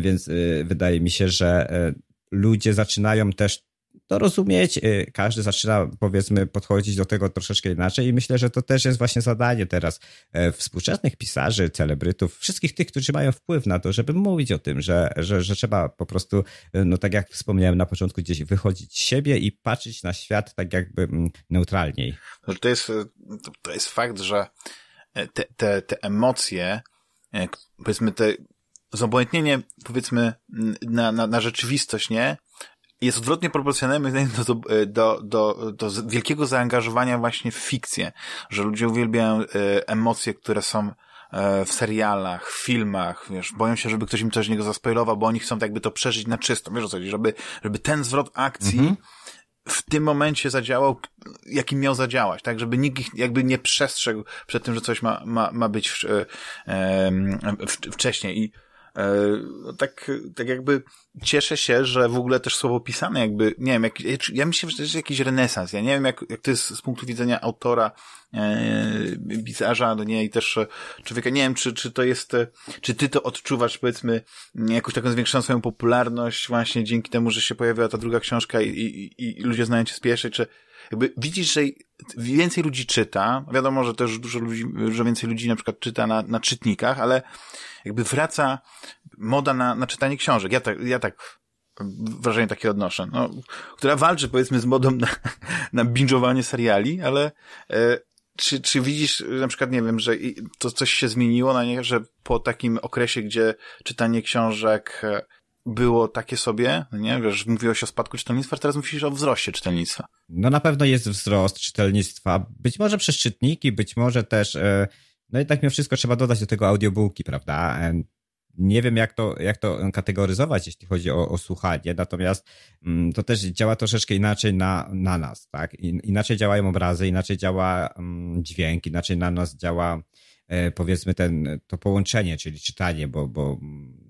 więc y, wydaje mi się, że e, ludzie zaczynają też to rozumieć. Y, każdy zaczyna, powiedzmy, podchodzić do tego troszeczkę inaczej i myślę, że to też jest właśnie zadanie teraz e, współczesnych pisarzy, celebrytów, wszystkich tych, którzy mają wpływ na to, żeby mówić o tym, że, że, że trzeba po prostu, y, no tak jak wspomniałem na początku, gdzieś wychodzić z siebie i patrzeć na świat tak jakby mm, neutralniej. To jest, to jest fakt, że te, te, te emocje, e, powiedzmy te zobojętnienie, powiedzmy, na, na, na rzeczywistość, nie? Jest odwrotnie proporcjonalny do, do, do, do wielkiego zaangażowania właśnie w fikcję, że ludzie uwielbiają e, emocje, które są e, w serialach, w filmach, wiesz, boją się, żeby ktoś im coś z niego zaspoilował, bo oni chcą tak jakby to przeżyć na czysto, wiesz o co chodzi, żeby, żeby ten zwrot akcji mm -hmm w tym momencie zadziałał, jakim miał zadziałać, tak, żeby nikt ich jakby nie przestrzegł przed tym, że coś ma, ma, ma być w, w, w, wcześniej. I e, tak, tak jakby cieszę się, że w ogóle też słowo pisane jakby, nie wiem, jak, ja myślę, że to jest jakiś renesans, ja nie wiem, jak, jak to jest z punktu widzenia autora, e, pisarza, no nie, i też człowieka, nie wiem, czy, czy to jest, czy ty to odczuwasz, powiedzmy, jakąś taką zwiększoną swoją popularność właśnie dzięki temu, że się pojawiła ta druga książka i, i, i ludzie znają cię z pierwszej, czy jakby widzisz, że więcej ludzi czyta, wiadomo, że też dużo ludzi, że więcej ludzi na przykład czyta na, na czytnikach, ale jakby wraca moda na, na czytanie książek. Ja tak, ja tak wrażenie takie odnoszę, no, która walczy powiedzmy z modą na, na binge'owanie seriali, ale e, czy, czy widzisz na przykład, nie wiem, że to coś się zmieniło na nie, że po takim okresie, gdzie czytanie książek e, było takie sobie, nie? Wiesz, mówiłeś o spadku czytelnictwa, teraz mówisz o wzroście czytelnictwa. No na pewno jest wzrost czytelnictwa. Być może przez czytniki, być może też, e, no i tak mimo wszystko trzeba dodać do tego audiobooki, prawda? E, nie wiem, jak to, jak to kategoryzować, jeśli chodzi o, o słuchanie, natomiast mm, to też działa troszeczkę inaczej na, na nas, tak? Inaczej działają obrazy, inaczej działa mm, dźwięk, inaczej na nas działa powiedzmy ten, to połączenie, czyli czytanie, bo, bo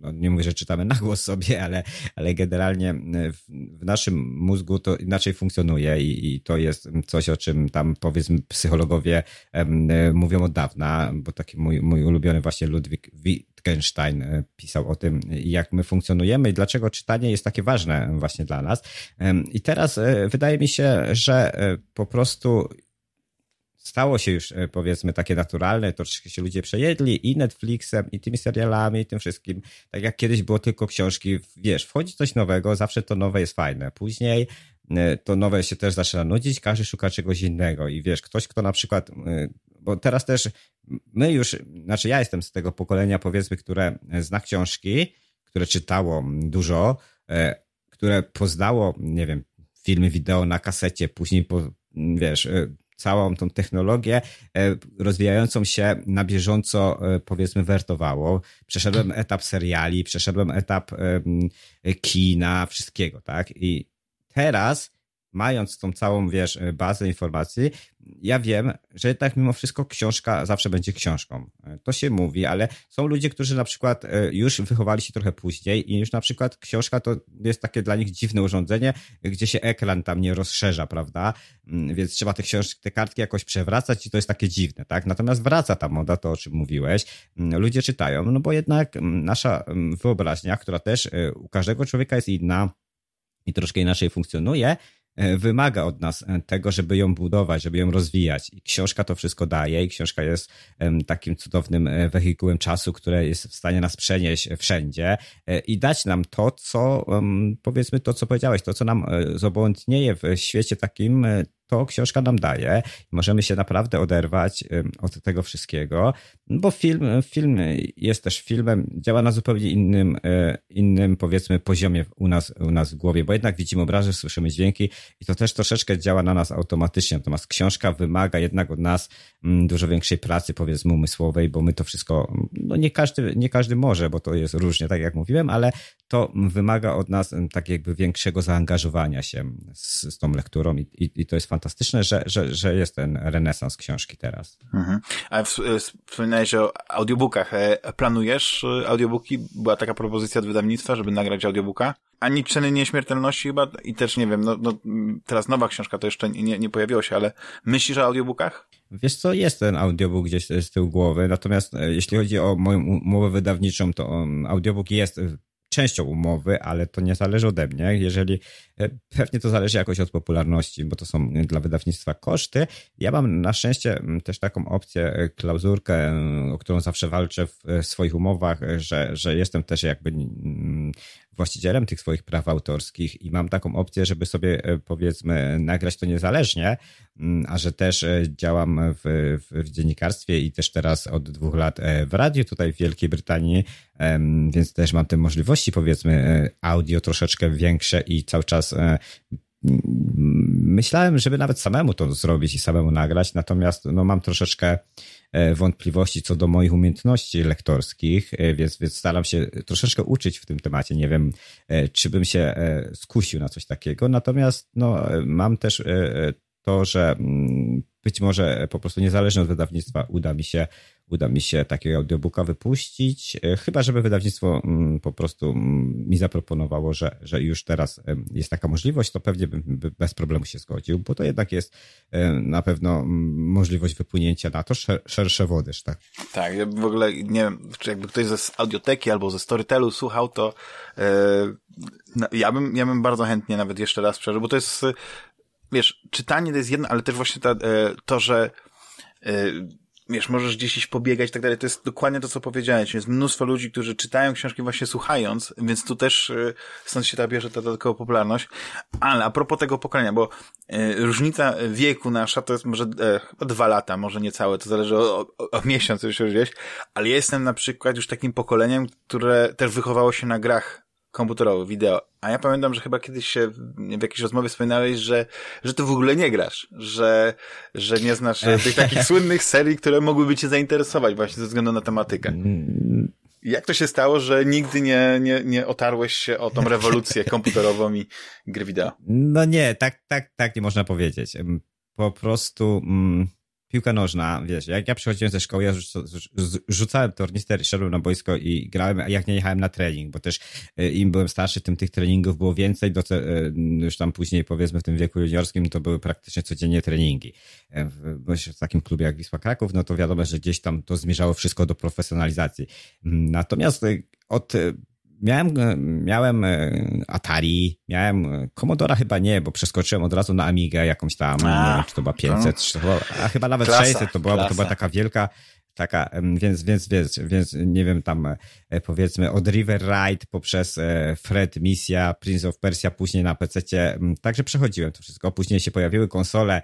no nie mówię, że czytamy na głos sobie, ale, ale generalnie w, w naszym mózgu to inaczej funkcjonuje i, i, to jest coś, o czym tam powiedzmy psychologowie um, mówią od dawna, bo taki mój, mój ulubiony właśnie Ludwik Wittgenstein e, pisał o tym, jak my funkcjonujemy i dlaczego czytanie jest takie ważne właśnie dla nas. I teraz wydaje mi się, że po prostu stało się już e, powiedzmy takie naturalne, troszeczkę się ludzie przejedli i Netflixem, i tymi serialami, i tym wszystkim. Tak jak kiedyś było tylko książki, wiesz, wchodzi coś nowego, zawsze to nowe jest fajne. Później e, to nowe się też zaczyna nudzić, każdy szuka czegoś innego i wiesz, ktoś, kto na przykład, e, bo teraz też my już, znaczy ja jestem z tego pokolenia powiedzmy, które zna książki, które czytało dużo, które poznało, nie wiem, filmy wideo na kasecie, później po, wiesz, całą tą technologię e, rozwijającą się na bieżąco, e, powiedzmy, wertowało. Przeszedłem etap seriali, przeszedłem etap kina, wszystkiego, tak? I teraz mając tą całą, wiesz, bazę informacji, ja wiem, że jednak mimo wszystko książka zawsze będzie książką. To się mówi, ale są ludzie, którzy na przykład e, już wychowali się trochę później i już na przykład książka to jest takie dla nich dziwne urządzenie, gdzie się ekran tam nie rozszerza, prawda? Mm, więc trzeba te książki, te kartki jakoś przewracać i to jest takie dziwne, tak? Natomiast wraca ta moda, to o czym mówiłeś. Mm, ludzie czytają, no bo jednak mm, nasza wyobraźnia, która też e, u każdego człowieka jest inna i troszkę inaczej funkcjonuje, wymaga od nas tego, żeby ją budować, żeby ją rozwijać. I książka to wszystko daje i książka jest takim cudownym wehikułem czasu, które jest w stanie nas przenieść wszędzie i dać nam to, co powiedzmy to, co powiedziałeś, to, co nam zobłądnieje w świecie takim to książka nam daje. Możemy się naprawdę oderwać od tego wszystkiego, bo film, film jest też filmem, działa na zupełnie innym, e, innym powiedzmy poziomie u nas, u nas w głowie, bo jednak widzimy obrazy, słyszymy dźwięki i to też troszeczkę działa na nas automatycznie. Natomiast książka wymaga jednak od nas dużo większej pracy, powiedzmy, umysłowej, bo my to wszystko, no nie każdy, nie każdy może, bo to jest różnie, tak jak mówiłem, ale to wymaga od nas tak jakby większego zaangażowania się z, z tą lekturą i, i, i to jest fantastyczne że, że, że jest ten renesans książki teraz. Mhm. A wspominałeś o audiobookach. E, planujesz e, audiobooki? Była taka propozycja od wydawnictwa, żeby nagrać audiobooka? Ani Ceny Nieśmiertelności chyba i też nie wiem, no, no teraz nowa książka to jeszcze nie, nie pojawiło się, ale myślisz o audiobookach? Wiesz co, jest ten audiobook gdzieś z tyłu głowy, natomiast e, jeśli chodzi o moją umowę wydawniczą, to audiobook jest częścią umowy, ale to nie zależy ode mnie. Jeżeli e, pewnie to zależy jakoś od popularności, bo to są dla wydawnictwa koszty. Ja mam na szczęście też taką opcję, e, klauzurkę, o którą zawsze walczę w e, swoich umowach, że, że jestem też jakby właścicielem tych swoich praw autorskich i mam taką opcję, żeby sobie powiedzmy nagrać to niezależnie, a że też działam w, w, dziennikarstwie i też teraz od dwóch lat w radiu tutaj w Wielkiej Brytanii, więc też mam te możliwości powiedzmy audio troszeczkę większe i cały czas myślałem, żeby nawet samemu to zrobić i samemu nagrać, natomiast no, mam troszeczkę e, wątpliwości co do moich umiejętności lektorskich, e, więc, więc staram się troszeczkę uczyć w tym temacie. Nie wiem, e, czy bym się skusił na coś takiego, natomiast no, mam też to, że mm, być może po prostu niezależnie od wydawnictwa uda mi się uda mi się takiego audiobooka wypuścić, e, chyba żeby wydawnictwo mm, po prostu mm, mi zaproponowało, że, że już teraz jest taka możliwość, to pewnie bym bez problemu się zgodził, bo to jednak jest e, na pewno mm, możliwość wypłynięcia na to szersze wody, tak? Tak, ja w ogóle nie wiem, jakby ktoś ze audioteki albo ze Storytelu słuchał, to yy, ja bym, ja bym bardzo chętnie nawet jeszcze raz przeżył, bo to jest wiesz, czytanie to jest jedno, ale też właśnie ta, to, że wiesz, możesz gdzieś iść pobiegać i tak dalej. To jest dokładnie to, co powiedziałeś. Jest mnóstwo ludzi, którzy czytają książki właśnie słuchając, więc tu też y, stąd się ta bierze ta dodatkowa popularność. Ale a propos tego pokolenia, bo y, różnica wieku nasza to jest może e, dwa lata, może niecałe, to zależy o, o, o miesiąc, już gdzieś, ale ja jestem na przykład już takim pokoleniem, które też wychowało się na grach komputerowy, wideo. A ja pamiętam, że chyba kiedyś się w jakiejś rozmowie wspominałeś, że, że ty w ogóle nie grasz, że, że nie znasz tych takich słynnych serii, które mogłyby cię zainteresować właśnie ze względu na tematykę. Jak to się stało, że nigdy nie, nie, nie otarłeś się o tą rewolucję komputerową i gry wideo? No nie, tak, tak, tak nie można powiedzieć. Po prostu... Mm piłka nożna, wiesz, jak ja przychodziłem ze szkoły, ja rzucałem tornister, szedłem na boisko i grałem, a jak nie jechałem na trening, bo też e, im byłem starszy, tym tych treningów było więcej, do, e, już tam później powiedzmy w tym wieku juniorskim to były praktycznie codziennie treningi. E, w, w takim klubie jak Wisła Kraków, no to wiadomo, że gdzieś tam to zmierzało wszystko do profesjonalizacji. Natomiast od miałem, miałem e, Atari, miałem e, Commodora chyba nie, bo przeskoczyłem od razu na Amigę jakąś tam, a, nie wiem, czy to była 500, no. czy to była, a chyba nawet klasa, 600 to była, klasa. bo to była taka wielka, taka, więc, więc, więc, więc nie wiem, tam e, powiedzmy od River Ride poprzez Fred Misja, Prince of Persia, później na PC, także przechodziłem to wszystko. Później się pojawiły konsole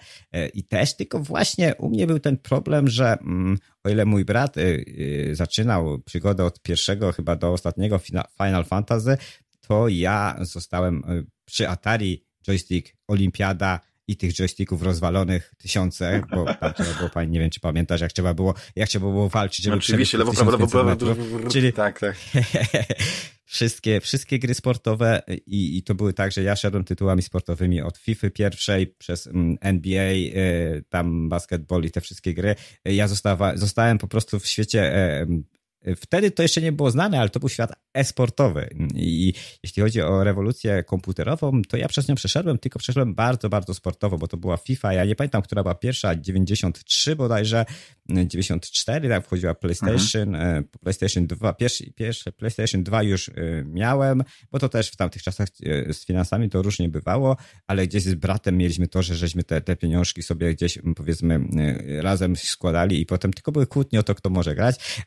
i też, tylko właśnie u mnie był ten problem, że o ile mój brat zaczynał przygodę od pierwszego chyba do ostatniego Final Fantasy, to ja zostałem przy Atari joystick Olimpiada i tych joysticków rozwalonych tysiące, bo tam trzeba było, pani, nie wiem czy pamiętasz, jak trzeba było, jak trzeba było walczyć, żeby Oczywiście, lewo, prawo, lewo, prawo, Czyli tak, tak. wszystkie, wszystkie gry sportowe i, i to były tak, że ja szedłem tytułami sportowymi od FIFA pierwszej przez mm, NBA, tam basketball i te wszystkie gry. Ja zostawa, zostałem po prostu w świecie Wtedy to jeszcze nie było znane, ale to był świat e-sportowy. I jeśli chodzi o rewolucję komputerową, to ja przez nią przeszedłem, tylko przeszedłem bardzo, bardzo sportowo, bo to była FIFA. Ja nie pamiętam, która była pierwsza, 93 bodajże, 94, tam wchodziła PlayStation, mhm. PlayStation 2, pierwszy, pierwszy PlayStation 2 już e, miałem, bo to też w tamtych czasach e, z finansami to różnie bywało, ale gdzieś z bratem mieliśmy to, że żeśmy te, te pieniążki sobie gdzieś powiedzmy razem składali i potem tylko były kłótnie o to, kto może grać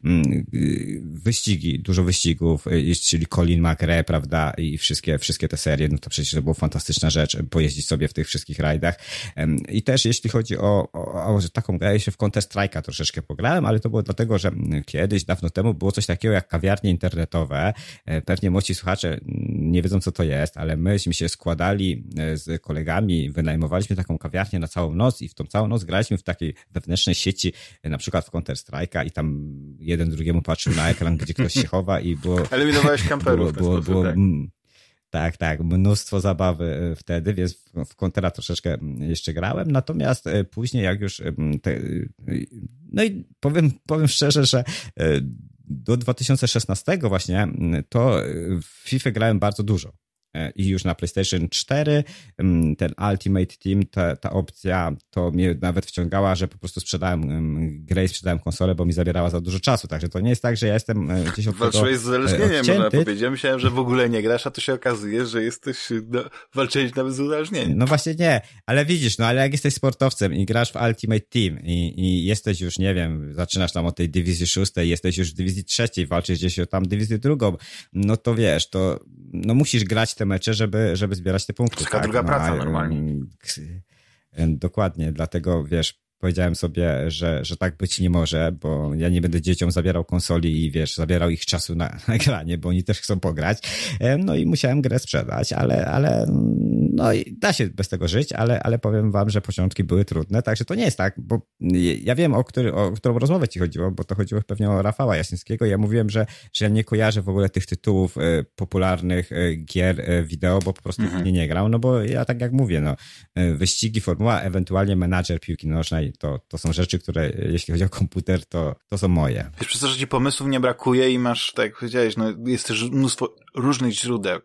wyścigi, dużo wyścigów, y, czyli Colin McRae, prawda, i wszystkie, wszystkie te serie, no to przecież to była fantastyczna rzecz, pojeździć sobie w tych wszystkich rajdach. I też jeśli chodzi o, o, o taką grę, ja się w Counter Strike'a troszeczkę pograłem, ale to było dlatego, że kiedyś, dawno temu było coś takiego jak kawiarnie internetowe. E, pewnie młodzi słuchacze nie wiedzą, co to jest, ale myśmy się składali e, z kolegami, wynajmowaliśmy taką kawiarnię na całą noc i w tą całą noc graliśmy w takiej wewnętrznej sieci, e, na przykład w Counter Strike'a i tam jeden drugiemu patrzył na ekran, gdzie ktoś się chowa i było... Eliminowałeś kamperów było, było, tak. Tak, tak, mnóstwo zabawy e, wtedy, więc w kontera troszeczkę jeszcze grałem, natomiast e, później jak już te, e, no i powiem, powiem szczerze, że do 2016 właśnie to w FIFA grałem bardzo dużo. E, i już na PlayStation 4 mm, ten Ultimate Team, ta, ta opcja to mnie nawet wciągała, że po prostu sprzedałem grę i sprzedałem konsolę, bo mi zabierała za dużo czasu, także to nie jest tak, że ja jestem e, gdzieś od Walczyłeś z uzależnieniem, można powiedzieć. Ja myślałem, że w ogóle nie grasz, a to się okazuje, że jesteś, no, walczyłeś nawet z uzależnieniem. No właśnie nie, ale widzisz, no ale jak jesteś sportowcem i grasz w Ultimate Team i, i jesteś już, nie wiem, zaczynasz tam od tej dywizji szóstej, jesteś już w dywizji trzeciej, walczysz gdzieś o tam dywizję drugą, no to wiesz, to no musisz grać te mecze, żeby, żeby zbierać te punkty. Taka tak? druga no, praca normalnie. Dokładnie, dlatego wiesz, powiedziałem sobie, że, że tak być nie może, bo ja nie będę dzieciom zabierał konsoli i wiesz, zabierał ich czasu na, na granie, bo oni też chcą pograć. No i musiałem grę sprzedać, ale, ale no i da się bez tego żyć, ale, ale powiem wam, że początki były trudne, także to nie jest tak, bo ja wiem, o, który, o którą rozmowę ci chodziło, bo to chodziło pewnie o Rafała Jasińskiego. Ja mówiłem, że, że ja nie kojarzę w ogóle tych tytułów e, popularnych e, gier e, wideo, bo po prostu mhm. nie, nie grał, no bo ja tak jak mówię, no, wyścigi, formuła, ewentualnie menadżer piłki nożnej, to, to są rzeczy, które jeśli chodzi o komputer, to, to są moje. Wiesz, przez to, że ci pomysłów nie brakuje i masz, tak jak powiedziałeś, no, jest też mnóstwo różnych źródeł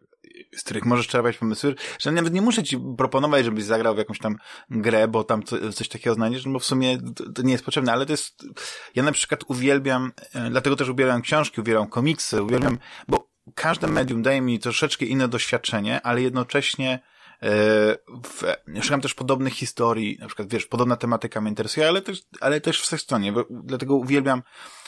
z których możesz czerpać pomysły, że nawet nie muszę ci proponować, żebyś zagrał w jakąś tam grę, bo tam coś takiego znajdziesz, no bo w sumie to nie jest potrzebne, ale to jest, ja na przykład uwielbiam, e, dlatego też uwielbiam książki, uwielbiam komiksy, uwielbiam, bo każde medium daje mi troszeczkę inne doświadczenie, ale jednocześnie w, szukam też podobnych historii, na przykład, wiesz, podobna tematyka mnie interesuje, ale też, ale też w stronie, dlatego uwielbiam,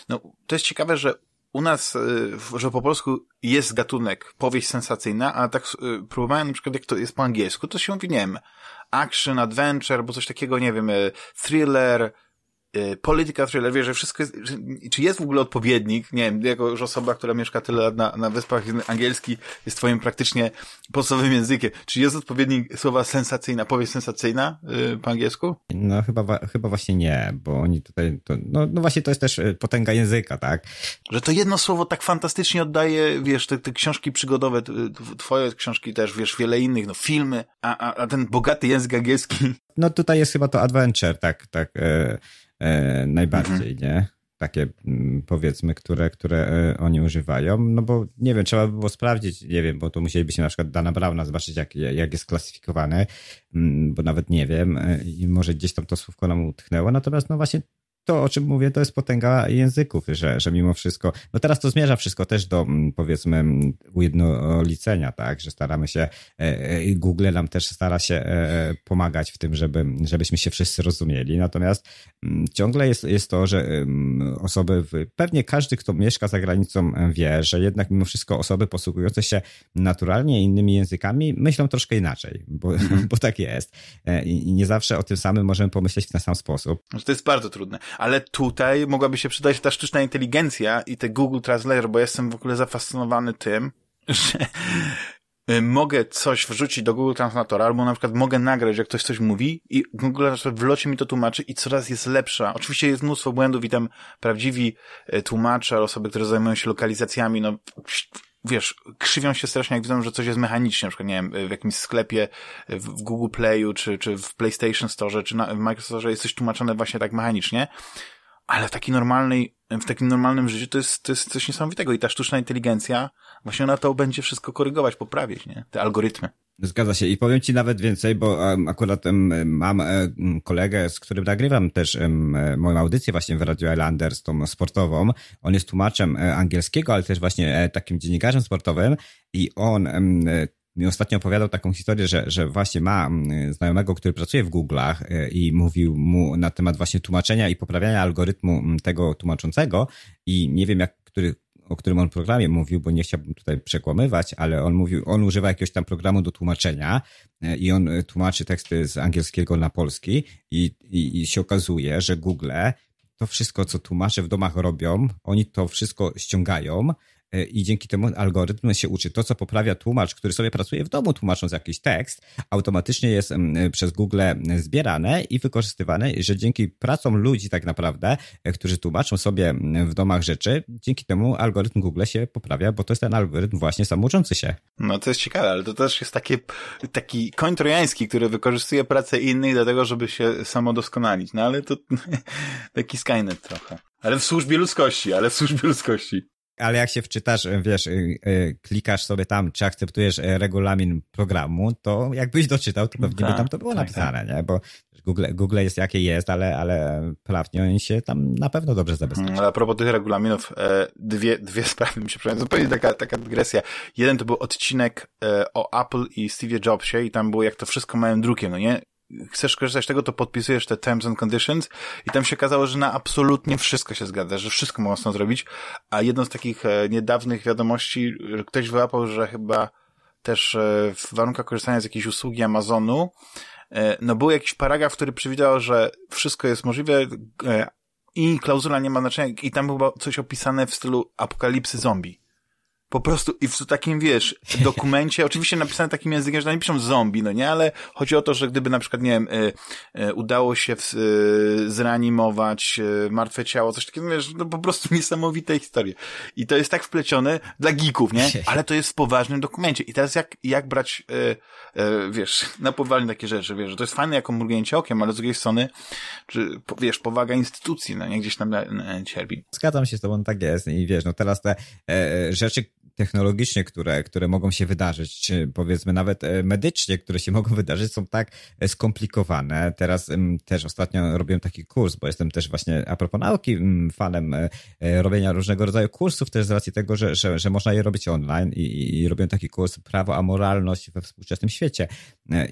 no, to jest ciekawe, że u nas, y, że po polsku jest gatunek powieść sensacyjna, a tak y, próbowałem na przykład jak to jest po angielsku, to się mówi, nie wiem, action, adventure, bo coś takiego, nie wiem, thriller, polityka thriller, wie, że wszystko jest, że, czy jest w ogóle odpowiednik, nie wiem, jako już osoba, która mieszka tyle lat na, na wyspach, angielski jest twoim praktycznie podstawowym językiem, czy jest odpowiednik słowa sensacyjna, powieść sensacyjna yy, po angielsku? No chyba, chyba właśnie nie, bo oni tutaj, to, no, no właśnie to jest też y, potęga języka, tak? Że to jedno słowo tak fantastycznie oddaje, wiesz, te, te książki przygodowe, twoje książki też, wiesz, wiele innych, no filmy, a, a, a ten bogaty język angielski. No tutaj jest chyba to adventure, tak, tak, e, najbardziej, mhm. nie? Takie mm, powiedzmy, które, które e, oni używają, no bo nie wiem, trzeba by było sprawdzić, nie wiem, bo tu musielibyśmy na przykład Dana Brauna zobaczyć, jak, jak jest klasyfikowany, mm, bo nawet nie wiem e, i może gdzieś tam to słówko nam utchnęło, natomiast no właśnie to, o czym mówię, to jest potęga języków, że, że mimo wszystko, no teraz to zmierza wszystko też do, mm, powiedzmy, mm, ujednolicenia, tak, że staramy się, e, e, Google nam też stara się e, pomagać w tym, żeby, żebyśmy się wszyscy rozumieli, natomiast mm, ciągle jest, jest to, że osoby, pewnie każdy, kto mieszka za granicą wie, że jednak mimo wszystko osoby posługujące się naturalnie innymi językami myślą troszkę inaczej, bo, mhm. bo tak jest i nie zawsze o tym samym możemy pomyśleć w ten sam sposób. To jest bardzo trudne ale tutaj mogłaby się przydać ta sztuczna inteligencja i te Google Translator, bo jestem w ogóle zafascynowany tym, że y, mogę coś wrzucić do Google Translatora, albo na przykład mogę nagrać, jak ktoś coś mówi i Google Translator w locie mi to tłumaczy i coraz jest lepsza. Oczywiście jest mnóstwo błędów i tam prawdziwi y, tłumacze, osoby, które zajmują się lokalizacjami, no wiesz, krzywią się strasznie, jak widzą, że coś jest mechanicznie, na przykład, nie wiem, w jakimś sklepie, w Google Playu, czy, czy w PlayStation Store, czy na, w Microsoft Store jest coś tłumaczone właśnie tak mechanicznie, ale w takiej normalnej, w takim normalnym życiu to jest, to jest coś niesamowitego i ta sztuczna inteligencja właśnie ona to będzie wszystko korygować, poprawić, nie? Te algorytmy. Zgadza się i powiem ci nawet więcej, bo akurat mam e, kolegę, z którym nagrywam też e, moją audycję właśnie w Radio Islanders, tą sportową. On jest tłumaczem e, angielskiego, ale też właśnie takim dziennikarzem sportowym i on mi ostatnio opowiadał taką historię, że, że właśnie ma znajomego, który pracuje w Google'ach i mówił mu na temat właśnie tłumaczenia i poprawiania algorytmu tego tłumaczącego i nie wiem jak, który o którym on programie mówił, bo nie chciałbym tutaj przekłamywać, ale on mówił, on używa jakiegoś tam programu do tłumaczenia e, i on e, tłumaczy teksty z angielskiego na polski i, i, i się okazuje, że Google to wszystko, co tłumacze w domach robią, oni to wszystko ściągają i dzięki temu algorytm się uczy. To, co poprawia tłumacz, który sobie pracuje w domu tłumacząc jakiś tekst, automatycznie jest przez Google zbierane i wykorzystywane, że dzięki pracom ludzi tak naprawdę, e, którzy tłumaczą sobie w domach rzeczy, dzięki temu algorytm Google się poprawia, bo to jest ten algorytm właśnie samouczący się. No to jest ciekawe, ale to też jest takie, taki koń trojański, który wykorzystuje pracę innych do tego, żeby się samodoskonalić. No ale to taki Skynet trochę. Ale w służbie ludzkości, ale w służbie ludzkości ale jak się wczytasz, wiesz, y, y, klikasz sobie tam, czy akceptujesz e, regulamin programu, to jakbyś doczytał, to pewnie tak, by tam to było tak, napisane, tak. nie? Bo Google, Google jest jakie jest, ale, ale prawnie oni się tam na pewno dobrze zabezpieczają. Mm, ale a propos tych regulaminów, e, dwie, dwie sprawy mi się przypomniały. Zupełnie taka, taka dygresja. Jeden to był odcinek e, o Apple i Steve Jobsie i tam było jak to wszystko małym drukiem, no nie? Chcesz korzystać z tego, to podpisujesz te terms and conditions i tam się okazało, że na absolutnie wszystko się zgadza, że wszystko można zrobić, a jedną z takich e, niedawnych wiadomości, ktoś wyłapał, że chyba też e, w warunkach korzystania z jakiejś usługi Amazonu, e, no był jakiś paragraf, który przewidział, że wszystko jest możliwe i klauzula nie ma znaczenia i tam było coś opisane w stylu apokalipsy zombie. Po prostu i w takim, wiesz, dokumencie, oczywiście napisane takim językiem, że nie piszą zombie, no nie, ale chodzi o to, że gdyby na przykład, nie wiem, y, y, udało się w, y, zreanimować martwe ciało, coś takiego, wiesz, no po prostu niesamowite historie. I to jest tak wplecione dla geeków, nie? Ale to jest w poważnym dokumencie. I teraz jak, jak brać, wiesz, na poważnie takie rzeczy, wiesz, że to jest fajne jako mrugnięcie okiem, ale z drugiej strony, czy, wiesz, powaga instytucji, no nie, gdzieś tam cierpi. Zgadzam się z tobą, tak jest. I wiesz, no teraz te e, rzeczy, technologicznie, które, które mogą się wydarzyć, powiedzmy nawet e, medycznie, które się mogą wydarzyć, są tak e, skomplikowane. Teraz też ostatnio robiłem taki kurs, bo jestem też właśnie, a propos nauki, fanem e, robienia różnego rodzaju kursów, też z racji tego, że, że, że można je robić online i, i robiłem taki kurs Prawo a moralność we współczesnym świecie.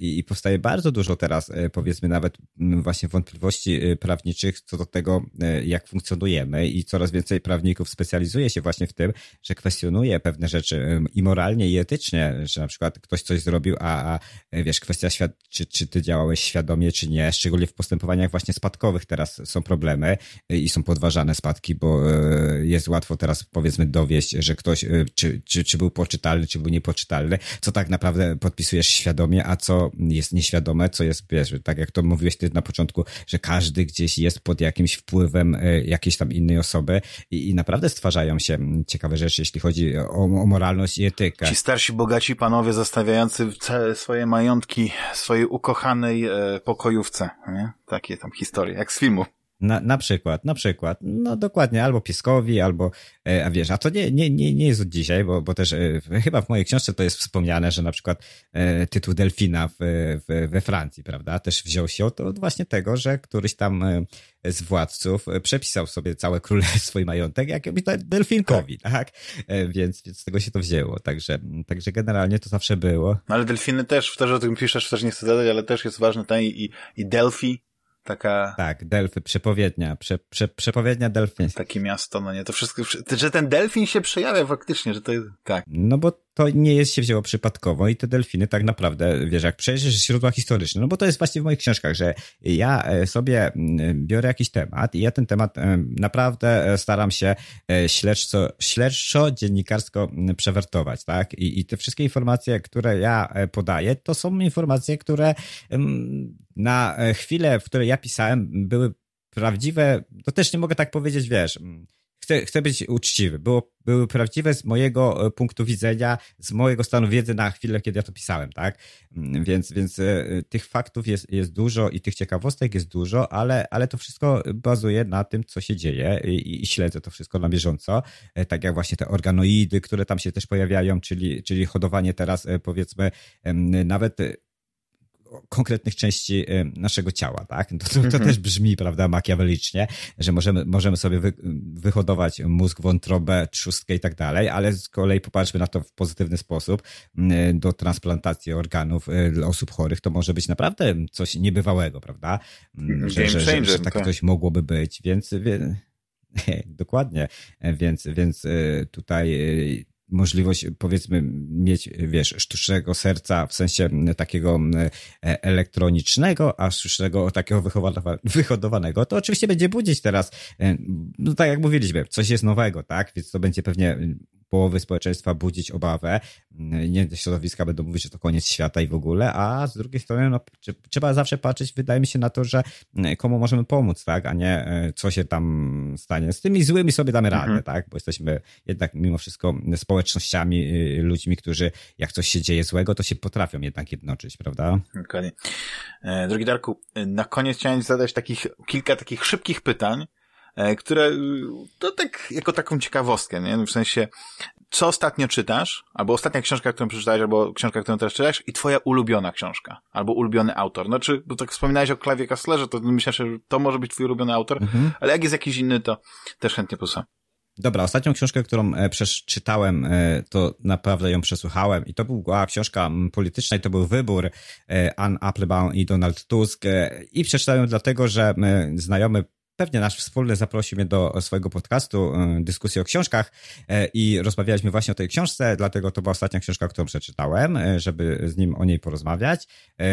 I, I powstaje bardzo dużo teraz, powiedzmy nawet właśnie wątpliwości prawniczych co do tego, jak funkcjonujemy i coraz więcej prawników specjalizuje się właśnie w tym, że kwestionuje pewne pewne rzeczy i moralnie, i etycznie, że na przykład ktoś coś zrobił, a, a wiesz, kwestia, świad czy, czy ty działałeś świadomie, czy nie, szczególnie w postępowaniach właśnie spadkowych teraz są problemy i są podważane spadki, bo e, jest łatwo teraz powiedzmy dowieść, że ktoś, e, czy, czy, czy był poczytalny, czy był niepoczytalny, co tak naprawdę podpisujesz świadomie, a co jest nieświadome, co jest, wiesz, tak jak to mówiłeś ty na początku, że każdy gdzieś jest pod jakimś wpływem e, jakiejś tam innej osoby i, i naprawdę stwarzają się ciekawe rzeczy, jeśli chodzi o o, moralność i etykę. Ci starsi, bogaci panowie zostawiający całe swoje majątki swojej ukochanej e, pokojówce, nie? Takie tam historie, jak z filmu. Na, na przykład, na przykład. No dokładnie, albo pieskowi, albo, e, a wiesz, a to nie, nie, nie, nie jest od dzisiaj, bo, bo też e, chyba w mojej książce to jest wspomniane, że na przykład e, tytuł Delfina w, w, we Francji, prawda, też wziął się od, właśnie tego, że któryś tam z władców przepisał sobie całe królestwo i majątek jakiemuś delfinkowi, tak? tak? Więc, więc z tego się to wzięło, także, także generalnie to zawsze było. No ale delfiny też, też o tym piszesz, też nie chcę zadać, ale też jest ważne ten i, i Delphi Taka... Tak, Delfy, przepowiednia, prze, prze, przepowiednia delfin. Takie miasto, no nie, to wszystko, że ten delfin się przejawia faktycznie, że to jest, tak. No bo to nie jest się wzięło przypadkowo i te delfiny tak naprawdę, wiesz, jak przejrzysz źródła historyczne, no bo to jest właśnie w moich książkach, że ja e, sobie biorę jakiś temat i ja ten temat naprawdę e, staram się e, śledczo, śledczo dziennikarsko przewertować, tak? I, I te wszystkie informacje, które ja podaję, to są informacje, które na chwilę, w której ja pisałem, były prawdziwe, to też nie mogę tak powiedzieć, wiesz, chcę, chcę być uczciwy. Było, były prawdziwe z mojego e, punktu widzenia, z mojego stanu wiedzy na chwilę, kiedy ja to pisałem, tak? Mm, więc, więc e, tych faktów jest, jest dużo i tych ciekawostek jest dużo, ale, ale to wszystko bazuje na tym, co się dzieje i, i śledzę to wszystko na bieżąco. E, tak jak właśnie te organoidy, które tam się też pojawiają, czyli, czyli hodowanie teraz powiedzmy nawet konkretnych części y, naszego ciała, tak? To, to, to mhm. też brzmi, prawda, makiawelicznie, że możemy, możemy sobie wy, wyhodować mózg, wątrobę, trzustkę i tak dalej, ale z kolei popatrzmy na to w pozytywny sposób. Y, do transplantacji organów y, dla osób chorych to może być naprawdę coś niebywałego, prawda? Mm, że, że, że, że tak, coś mogłoby być, więc... Dokładnie, więc, więc tutaj możliwość, powiedzmy, mieć, wiesz, sztucznego serca w sensie takiego e, elektronicznego, a sztucznego takiego wyhodowanego, to oczywiście będzie budzić teraz, e, no tak jak mówiliśmy, coś jest nowego, tak? Więc to będzie pewnie połowy społeczeństwa budzić obawę. Nie środowiska będą mówić, że to koniec świata i w ogóle, a z drugiej strony no, trzeba zawsze patrzeć, wydaje mi się na to, że komu możemy pomóc, tak, a nie e, co się tam stanie. Z tymi złymi sobie damy radę, mhm. tak, bo jesteśmy jednak mimo wszystko społecznościami, y, ludźmi, którzy jak coś się dzieje złego, to się potrafią jednak jednoczyć, prawda? Dokładnie. E, drogi Darku, na koniec chciałem zadać takich, kilka takich szybkich pytań, które to tak jako taką ciekawostkę, nie? W sensie, co ostatnio czytasz, albo ostatnia książka, którą przeczytałeś, albo książka, którą teraz czytasz i twoja ulubiona książka, albo ulubiony autor. No czy, bo tak wspominałeś o Klawie Kastlerze, to myślę, że to może być twój ulubiony autor, mhm. ale jak jest jakiś inny, to też chętnie posłucham. Dobra, ostatnią książkę, którą e, przeczytałem, e, to naprawdę ją przesłuchałem i to była książka polityczna i to był wybór Ann Applebaum i Donald Tusk i przeczytałem ją dlatego, że znajomy pewnie nasz wspólny zaprosił mnie do swojego podcastu, e, dyskusji o książkach e, i rozmawialiśmy właśnie o tej książce, dlatego to była ostatnia książka, którą przeczytałem, e, żeby z nim o niej porozmawiać.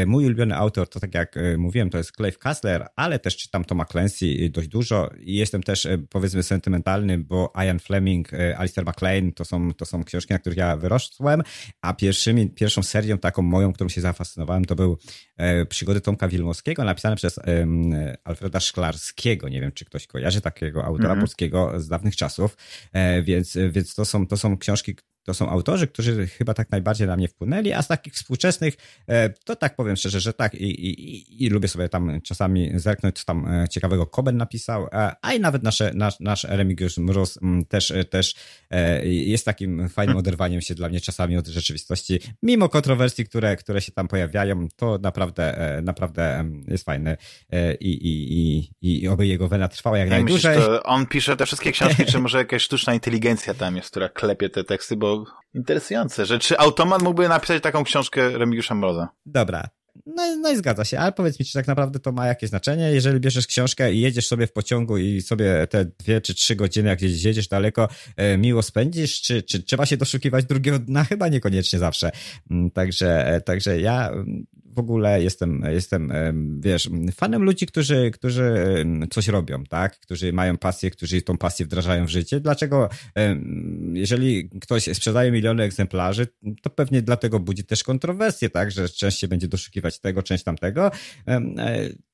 Mój ulubiony autor, to tak jak mówiłem, to jest Clive Kassler, ale też czytam Toma Clancy dość dużo i jestem też powiedzmy sentymentalny, bo Ian Fleming, Alistair MacLean to są, to są książki, na których ja wyrosłem, a pierwszymi, pierwszą serią taką moją, którą się zafascynowałem, to był Przygody Tomka Wilmowskiego, napisane przez Alfreda Szklarskiego, nie wiem, czy ktoś kojarzy takiego autora mm -hmm. polskiego z dawnych czasów, e, więc, więc to, są, to są książki, to są autorzy, którzy chyba tak najbardziej na mnie wpłynęli, a z takich współczesnych, e, to tak powiem szczerze, że tak i, i, i lubię sobie tam czasami zerknąć, co tam e, ciekawego Koben napisał, e, a i nawet nasze, nasz, nasz Remigiusz Mróz też, też jest takim fajnym oderwaniem się dla mnie czasami od rzeczywistości, mimo kontrowersji, które, które się tam pojawiają, to naprawdę, naprawdę jest fajne i, i, i, i oby jego wena trwała jak ja najdłużej. Myślisz, on pisze te wszystkie książki, czy może jakaś sztuczna inteligencja tam jest, która klepie te teksty, bo interesujące, że czy automat mógłby napisać taką książkę Remigiusza Mroza? Dobra. No, no i zgadza się, ale powiedz mi, czy tak naprawdę to ma jakieś znaczenie, jeżeli bierzesz książkę i jedziesz sobie w pociągu i sobie te dwie czy trzy godziny, jak gdzieś jedziesz daleko, e, miło spędzisz, czy, czy trzeba się doszukiwać drugiego dna? Chyba niekoniecznie zawsze. Mm, także, e, także ja w ogóle jestem, jestem, wiesz, fanem ludzi, którzy, którzy coś robią, tak? Którzy mają pasję, którzy tą pasję wdrażają w życie. Dlaczego, jeżeli ktoś sprzedaje miliony egzemplarzy, to pewnie dlatego budzi też kontrowersje, tak? Że część się będzie doszukiwać tego, część tamtego.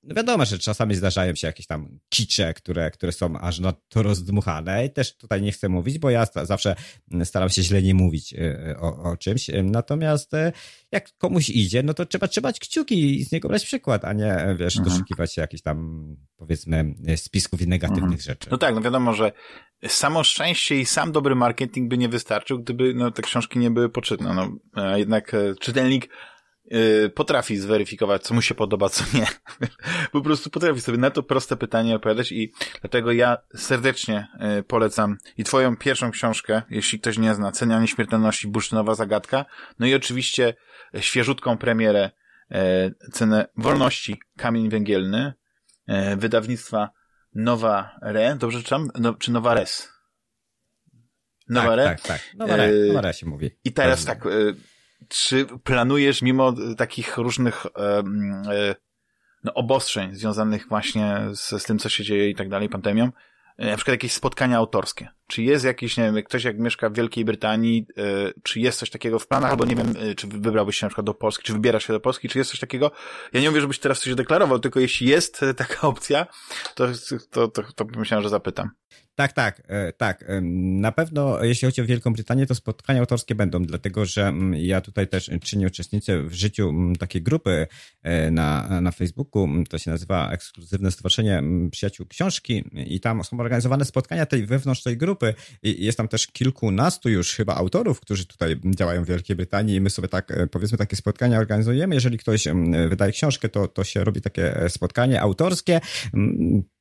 No wiadomo, że czasami zdarzają się jakieś tam kicze, które, które są aż na to rozdmuchane i też tutaj nie chcę mówić, bo ja zawsze staram się źle nie mówić e, o, o czymś. Natomiast e, jak komuś idzie, no to trzeba trzymać kciuki i z niego brać przykład, a nie, wiesz, mhm. doszukiwać się jakichś tam, powiedzmy, spisków i negatywnych mhm. rzeczy. No tak, no wiadomo, że samo szczęście i sam dobry marketing by nie wystarczył, gdyby no, te książki nie były poczytne. No, a jednak czytelnik Y, potrafi zweryfikować, co mu się podoba, co nie. po prostu potrafi sobie na to proste pytanie odpowiadać i dlatego ja serdecznie y, polecam i twoją pierwszą książkę, jeśli ktoś nie zna, Cenia Śmiertelności, Bursztynowa Zagadka, no i oczywiście świeżutką premierę y, Cenę Wolności, Kamień Węgielny, wydawnictwa Nowa Re, dobrze czytam? No, czy Nowa Res? Nowa tak, Re? Tak, tak, Nowa Re, Nowa Re się mówi. I teraz tak, czy planujesz mimo takich różnych e, no, obostrzeń związanych właśnie z, z tym, co się dzieje i tak dalej, pandemią, e, na przykład jakieś spotkania autorskie? Czy jest jakiś, nie wiem, ktoś jak mieszka w Wielkiej Brytanii, y, czy jest coś takiego w planach, albo nie wiem, y, czy wybrałbyś się na przykład do Polski, czy wybierasz się do Polski, czy jest coś takiego? Ja nie mówię, żebyś teraz coś deklarował, tylko jeśli jest taka opcja, to, to, to, to myślałem, że zapytam. Tak, tak, e, tak. Na pewno jeśli chodzi o Wielką Brytanię, to spotkania autorskie będą, dlatego że ja tutaj też czynię uczestnicę w życiu takiej grupy e, na, na Facebooku, to się nazywa Ekskluzywne Stowarzyszenie Przyjaciół Książki i tam są organizowane spotkania tej wewnątrz tej grupy i jest tam też kilkunastu już chyba autorów, którzy tutaj działają w Wielkiej Brytanii i my sobie tak, e, powiedzmy, takie spotkania organizujemy. Jeżeli ktoś wydaje książkę, to, to się robi takie spotkanie autorskie.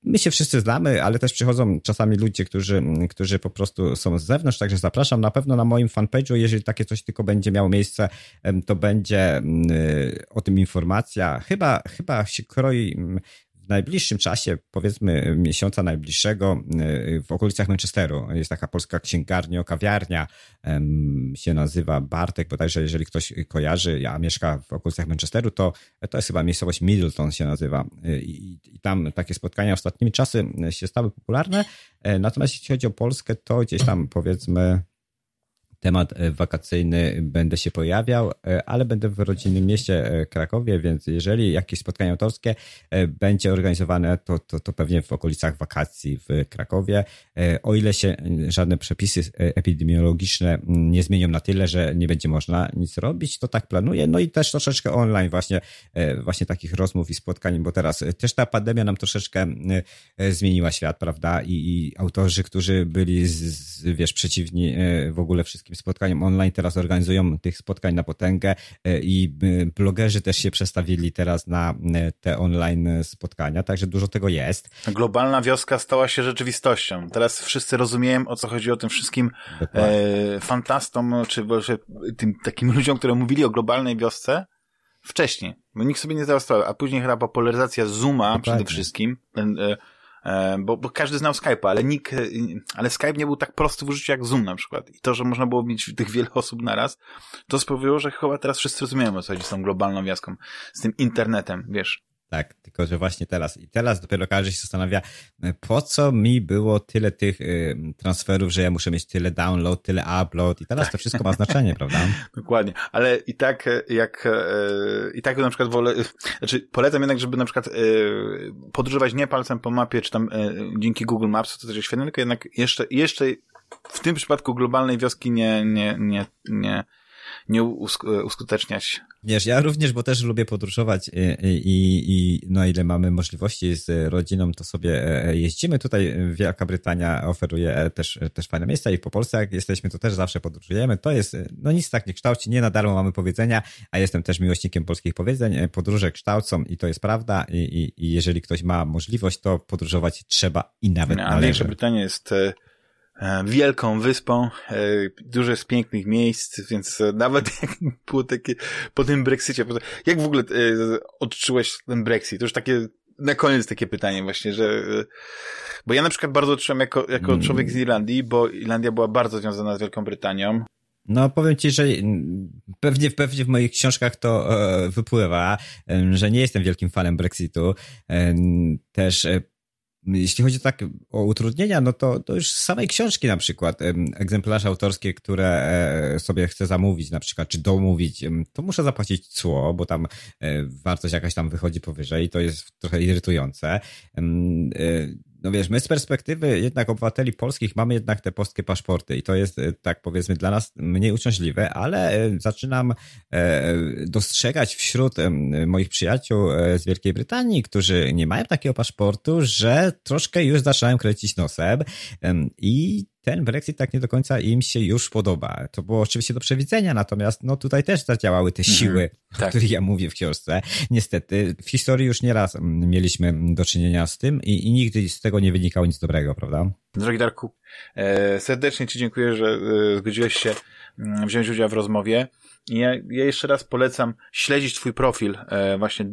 My się wszyscy znamy, ale też przychodzą czasami ludzie, którzy, którzy po prostu są z zewnątrz, także zapraszam na pewno na moim fanpage'u, jeżeli takie coś tylko będzie miało miejsce, to będzie o tym informacja. Chyba, chyba się kroi w najbliższym czasie, powiedzmy miesiąca najbliższego, y, w okolicach Manchesteru jest taka polska księgarnia, kawiarnia, się nazywa Bartek, bodajże jeżeli ktoś kojarzy, a mieszka w okolicach Manchesteru, to to jest chyba miejscowość Middleton się nazywa. Y, i, i tam takie spotkania ostatnimi czasy się stały popularne, e, natomiast jeśli chodzi o Polskę, to gdzieś tam powiedzmy temat e, wakacyjny będę się pojawiał, e, ale będę w rodzinnym mieście e, Krakowie, więc jeżeli jakieś spotkanie autorskie będzie organizowane, to, to, to pewnie w okolicach wakacji w Krakowie. O ile się żadne przepisy epidemiologiczne nie zmienią na tyle, że nie będzie można nic robić, to tak planuję. No i też troszeczkę online właśnie, właśnie takich rozmów i spotkań, bo teraz też ta pandemia nam troszeczkę zmieniła świat, prawda? I, i autorzy, którzy byli, z, wiesz, przeciwni w ogóle wszystkim spotkaniom online, teraz organizują tych spotkań na potęgę e, i e, blogerzy też się przestawili teraz na e, te online spotkania, także dużo tego jest. Globalna wioska stała się rzeczywistością. Teraz wszyscy rozumieją, o co chodzi o tym wszystkim e, fantastom, czy może tym takim ludziom, które mówili o globalnej wiosce wcześniej, bo nikt sobie nie zdawał sprawy, a później chyba popularyzacja Zooma Dokładnie. przede wszystkim, ten, E, bo, bo każdy znał Skype'a, ale nikt, e, ale Skype nie był tak prosty w użyciu jak Zoom na przykład. I to, że można było mieć tych wiele osób naraz, to sprawiło, że chyba teraz wszyscy rozumieją, o co chodzi z tą globalną wiaską, z tym internetem, wiesz. Tak, tylko że właśnie teraz i teraz dopiero każdy się zastanawia, e, po co mi było tyle tych y, transferów, że ja muszę mieć tyle download, tyle upload i teraz tak. to wszystko ma znaczenie, prawda? Dokładnie, ale i tak e, jak y, i tak na przykład wolę, znaczy polecam jednak, żeby na przykład y, podróżować nie palcem po mapie, czy tam dzięki Google Maps, to też jest świetne, tylko jednak jeszcze, jeszcze w tym przypadku globalnej wioski nie, nie, nie, nie nie uskuteczniać. Wiesz, ja również, bo też lubię podróżować i, i, i no ile mamy możliwości z rodziną, to sobie e, e, jeździmy. Tutaj Wielka Brytania oferuje e, też, też fajne miejsca i po Polsce jak jesteśmy, to też zawsze podróżujemy. To jest, no nic tak nie kształci, nie na darmo mamy powiedzenia, a jestem też miłośnikiem polskich powiedzeń. Podróże kształcą i to jest prawda i, i, i jeżeli ktoś ma możliwość, to podróżować trzeba i nawet no, należy. Wielka Brytania jest E, wielką wyspą, e, dużo jest pięknych miejsc, więc nawet jak było takie po tym Brexicie, jak w ogóle e, odczułeś ten Brexit? To już takie na koniec takie pytanie właśnie, że bo ja na przykład bardzo odczułem jako, jako mm. człowiek z Irlandii, bo Irlandia była bardzo związana z Wielką Brytanią. No, powiem ci, że pewnie, pewnie w moich książkach to e, wypływa, że nie jestem wielkim fanem Brexitu. E, też jeśli chodzi tak o utrudnienia, no to, to już z samej książki na przykład, egzemplarze autorskie, które e, sobie chcę zamówić na przykład, czy domówić, to muszę zapłacić cło, bo tam e, wartość jakaś tam wychodzi powyżej to jest trochę irytujące. E, no wiesz, my z perspektywy jednak obywateli polskich mamy jednak te polskie paszporty i to jest tak powiedzmy dla nas mniej uciążliwe, ale zaczynam dostrzegać wśród moich przyjaciół z Wielkiej Brytanii, którzy nie mają takiego paszportu, że troszkę już zaczynają kręcić nosem i ten Brexit tak nie do końca im się już podoba. To było oczywiście do przewidzenia, natomiast no tutaj też zadziałały te mhm. siły, mm, tak. o których ja mówię w książce. Niestety w historii już nieraz mieliśmy do czynienia z tym i, i nigdy z tego nie wynikało nic dobrego, prawda? Drogi Darku, e, serdecznie Ci dziękuję, że e, zgodziłeś się mm, wziąć udział w rozmowie. Ja, ja jeszcze raz polecam śledzić Twój profil, e, właśnie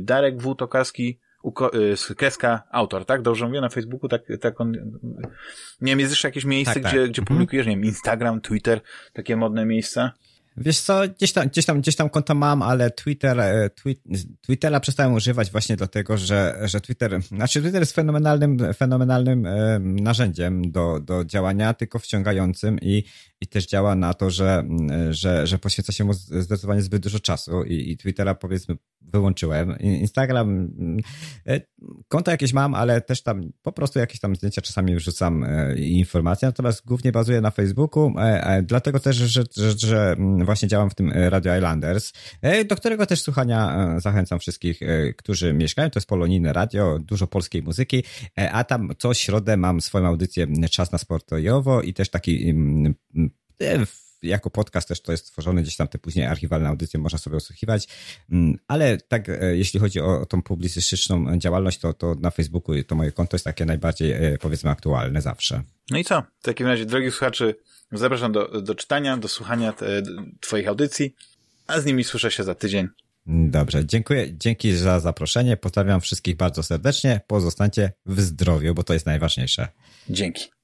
Darek W. Tokarski kreska autor, tak? Dobrze mówię na Facebooku, tak, tak on, nie wiem, jest jeszcze jakieś miejsce, tak, gdzie, tak. gdzie mhm. publikujesz, nie wiem, Instagram, Twitter, takie modne miejsca? Wiesz co, gdzieś tam, gdzieś tam, gdzieś tam konta mam, ale Twitter, e, twi Twittera przestałem używać właśnie dlatego, że, że Twitter, znaczy Twitter jest fenomenalnym, fenomenalnym e, narzędziem do, do działania, tylko wciągającym i, i też działa na to, że, że, że poświęca się mu zdecydowanie zbyt dużo czasu i, i Twittera powiedzmy wyłączyłem. Instagram, e, konto jakieś mam, ale też tam po prostu jakieś tam zdjęcia czasami wrzucam i informacje, natomiast głównie bazuję na Facebooku, dlatego też, że, że, że właśnie działam w tym e, Radio Islanders, e, do którego też słuchania e, zachęcam wszystkich, którzy mieszkają. To jest polonijne radio, dużo polskiej muzyki, a tam co środę mam swoją audycję Czas na Sportojowo i też taki mm, jako podcast też to jest tworzone, gdzieś tam te później archiwalne audycje można sobie osłuchiwać, mm, ale tak jeśli chodzi o tą publicystyczną działalność, to, to na Facebooku to moje konto jest takie najbardziej powiedzmy aktualne zawsze. No i co? W takim razie, drogi słuchaczy, Zapraszam do, do czytania, do słuchania te, Twoich audycji, a z nimi słyszę się za tydzień. Dobrze, dziękuję, dzięki za zaproszenie. Pozdrawiam wszystkich bardzo serdecznie. Pozostańcie w zdrowiu, bo to jest najważniejsze. Dzięki.